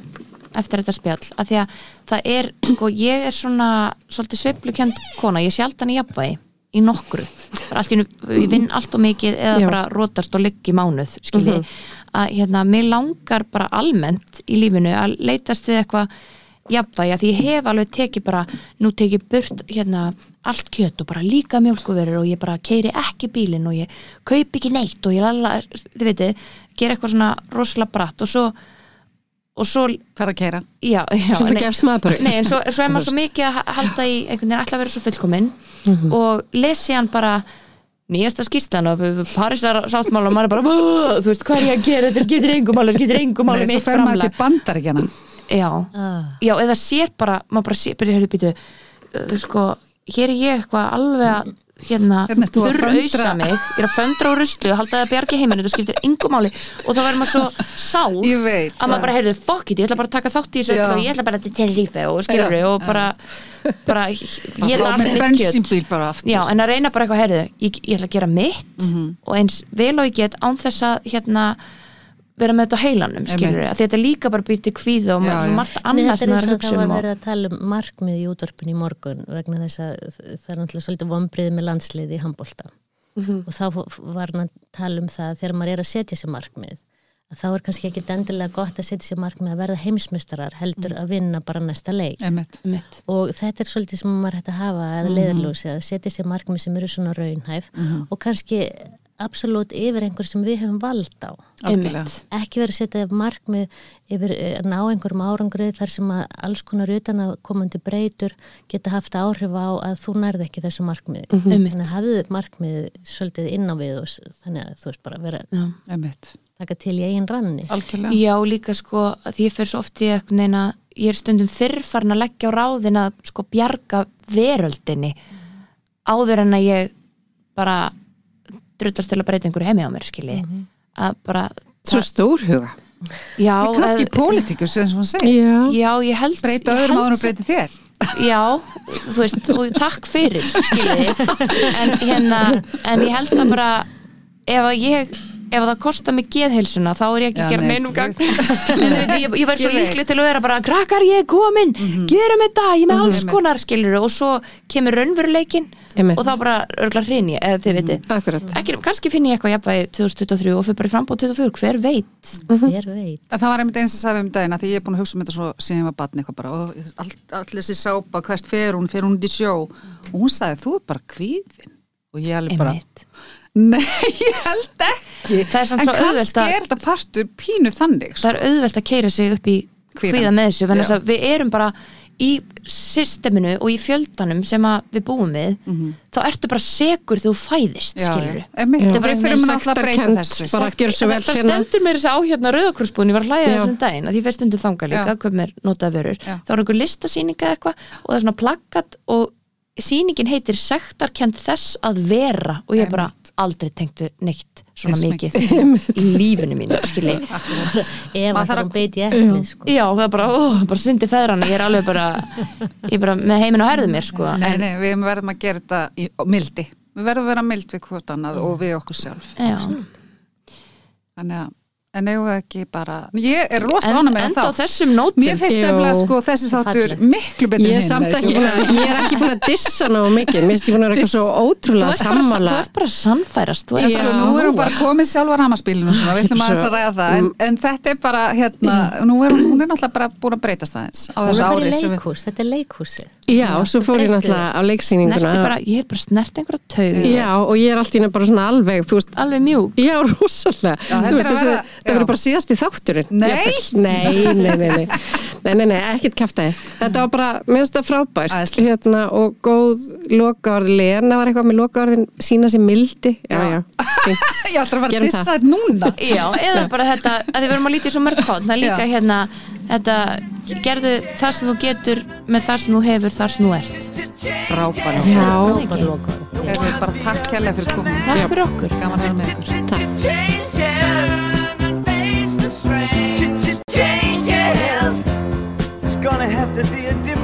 eftir þetta spjall, af því að það er, sko, ég er svona svolítið sveiflukend kona, ég sé alltaf í jafnvægi í nokkru, allt í einu ég vinn allt og mikið eða Já. bara rótast og ligg í mánuð, skilji. Að hérna, mér langar bara almennt í lífinu að leitast við eitthvað jafnvægi, að ég hef alveg tekið bara, nú tekið burt hérna allt kjöt og bara líka mjólkuverur og ég bara keiri ekki bílinn og ég kaup ekki neitt og ég lala, þið veitir gera eitthvað svona rosalega bratt og svo og svo, er að keira? já, já Svolítið nei- gefst maður bara. Nei, en svo, svo er maður svo mikið að ha- halda í einhvern veginn ætla að vera svo fullkominn og lesi hann bara nýjasta skýrslan og Parísar sáttmála og maður er bara, "Vó, þú veist, hvað er ég að gera þetta skiptir engum máli, skiptir engum máli Nei, svo fer maður til bandaríkjana. Já, Ah. já, eða sér bara maður bara sér, byrja, heyrðu, býtu þú sko, hér er ég eitthvað alveg að hérna, Hérna þú að þurrausa föndra. mig ég er að föndra og ruslu, halda það að bjargi heiminu það skiptir engum máli og þá verður maður svo Ég veit. að maður bara heyrðu, fuck it, ég ætla bara að taka þátt í þessu og ég ætla bara til Tenerife og skilur og bara, bara ég ætla fá allir með mitt kjöt bensínbíl bara aftur. Já, en að reyna bara eitthvað, heyrðu, ég, ég ætla að gera mitt Mhm. og eins vel og ég get án þess að hérna vera með þetta á heilanum, skilur að þetta líka bara býr til kvíða og Já, margt Nei, annað þetta sem er það eins er að og hugsa það um var verið að tala um markmið í útvarpinu í morgun vegna þess að það er náttúrulega svolítið vombriði með landslið í handbólta og þá var hann að tala um það að þegar maður er að setja sér markmið að þá er kannski ekki endilega gott að setja sér markmið að verða heimsmystarar heldur að vinna bara næsta leik. Og þetta er svolítið sem maður hægt að hafa eða leiðarljósi að setja sér markmið sem eru svona raunhæf og kannski absolutt yfir einhver sem við hefum vald á ekki verið að setja markmið yfir eh, að ná einhverjum árangri þar sem að alls konar utan að komandi breytur geta haft áhrif á að þú nærði ekki þessu markmið Einmitt. þannig að hafðu markmið svolítið inn á við og þannig að þú veist bara vera. Einmitt. taka til í eigin ranni Algjörlega. Já, líka sko að því ég fer svo oft í eitthvað neina ég er stundum fyrrfarn að leggja á ráðin að sko bjarga veröldinni áður en að ég bara druttast til að breyta einhverju heimi á mér skilji að bara Svo stórhuga. já, Kannski eð- pólitíkus, eins og hann segir. Já. já, ég held Breyta öðrum áður og breyti þér. Já, þú veist, og takk fyrir skiljiði *laughs* en, hérna, en ég held að bara ef að ég ef að það kostar mig geðheilsuna þá er ég ekki að gera nei, neinum gang guð. *laughs* en þú veit, ég, ég verð svo Ég líklega til að vera bara krakkar ég er komin, gerum þetta, ég er með alls Einmitt. konar skilur og svo kemur raunveruleikin og þá bara örgla hrinni, eða þið veitir ekki, kannski finn ég eitthvað jafnvægi 2023 og fyrir bara í frambóð 2024, hver veit? Hver veit? En það var einmitt eins að sagði um daginn að því ég er búin að hugsa um þetta svo síðan ég var batni eitthvað bara og all, all þessi sápa, hvert fer hún, fer hún út í sjó? Og hún sagði þú er bara kvíðin og ég alveg bara. Nei, *laughs* ég held ekki er en svo auðvelt kannski að- er þetta partur pínu þannig það er auðvelt að keira sig upp í kvíða með þessu, þannig Já. að við erum bara í systeminu og í fjöldanum sem að við búum við þá ertu bara segur þú fæðist skilur Já. og við fyrir að alltaf að breyta Sektarkennd, þessu bara gjör svo vel það hérna. stendur mér þess að á hérna rauðakrúsbúin ég var að hlæja Já. þessum daginn að því fyrst stundu þanga líka köp mér notaða vörur Já. þá er einhver listasýninga eða eitthvað og það er svona plakkat og sýningin heitir sektarkend þess að vera og ég bara aldrei tengt við neitt svona mikið *laughs* í lífinu mínu skilji. *laughs* Að þarf að- beiti epli sko. Já, það er bara, ó, bara syndi feðrana, ég er alveg bara, ég bara með heiminn á herðu mér, sko. nei, nei, við verðum að gera þetta í mildi. Við verðum að vera mild við hvort annað og við okkur sjálf. Já, þannig að en eigum við ekki bara ég er rosa ána með enda á þessum nótum. Mér finnst nefnilega sko þessi þáttur Fallegt. miklu betur Ég er samt ekki að, ég er ekki búin að dissa ná mikið, mér finnst ég búin að vera eitthvað svo ótrúlega sammála. þú ert bara að sannfærast. Þú. Sko, nú erum bara komið sjálfar hamaspílinu og við ætlum aðeins að ræða það. En, en þetta er bara hérna, nú er hún er náttúrulega bara búin að breytast aðeins á er þessu að ári þetta er leikhúsið. Já, svo fór ég náttúrulega á leiksýninguna. *laughs* þetta er það verður bara síðast í þátturinn. Nei. Nei, nei, nei, nei. Nei, ekkert kæftæði. Þetta var bara, mér finnst það frábært. Hérna, og góð lokaorð. Lena var eitthvað með lokaorðin sína sér mildi. Já, já. *laughs* ég ætla að fara að dissa það. þetta núna *laughs* Já, eða bara þetta, að þið verðum að lítið svo mörg hótt, það er líka Já. hérna þetta, gerðu það sem þú getur með það sem þú hefur, þar sem þú ert frábæra Já, Frábær lokaorð. Bara takk kærlega fyrir komin Takk fyrir okkur gaman að vera með ykkur Changes gonna have to be a different.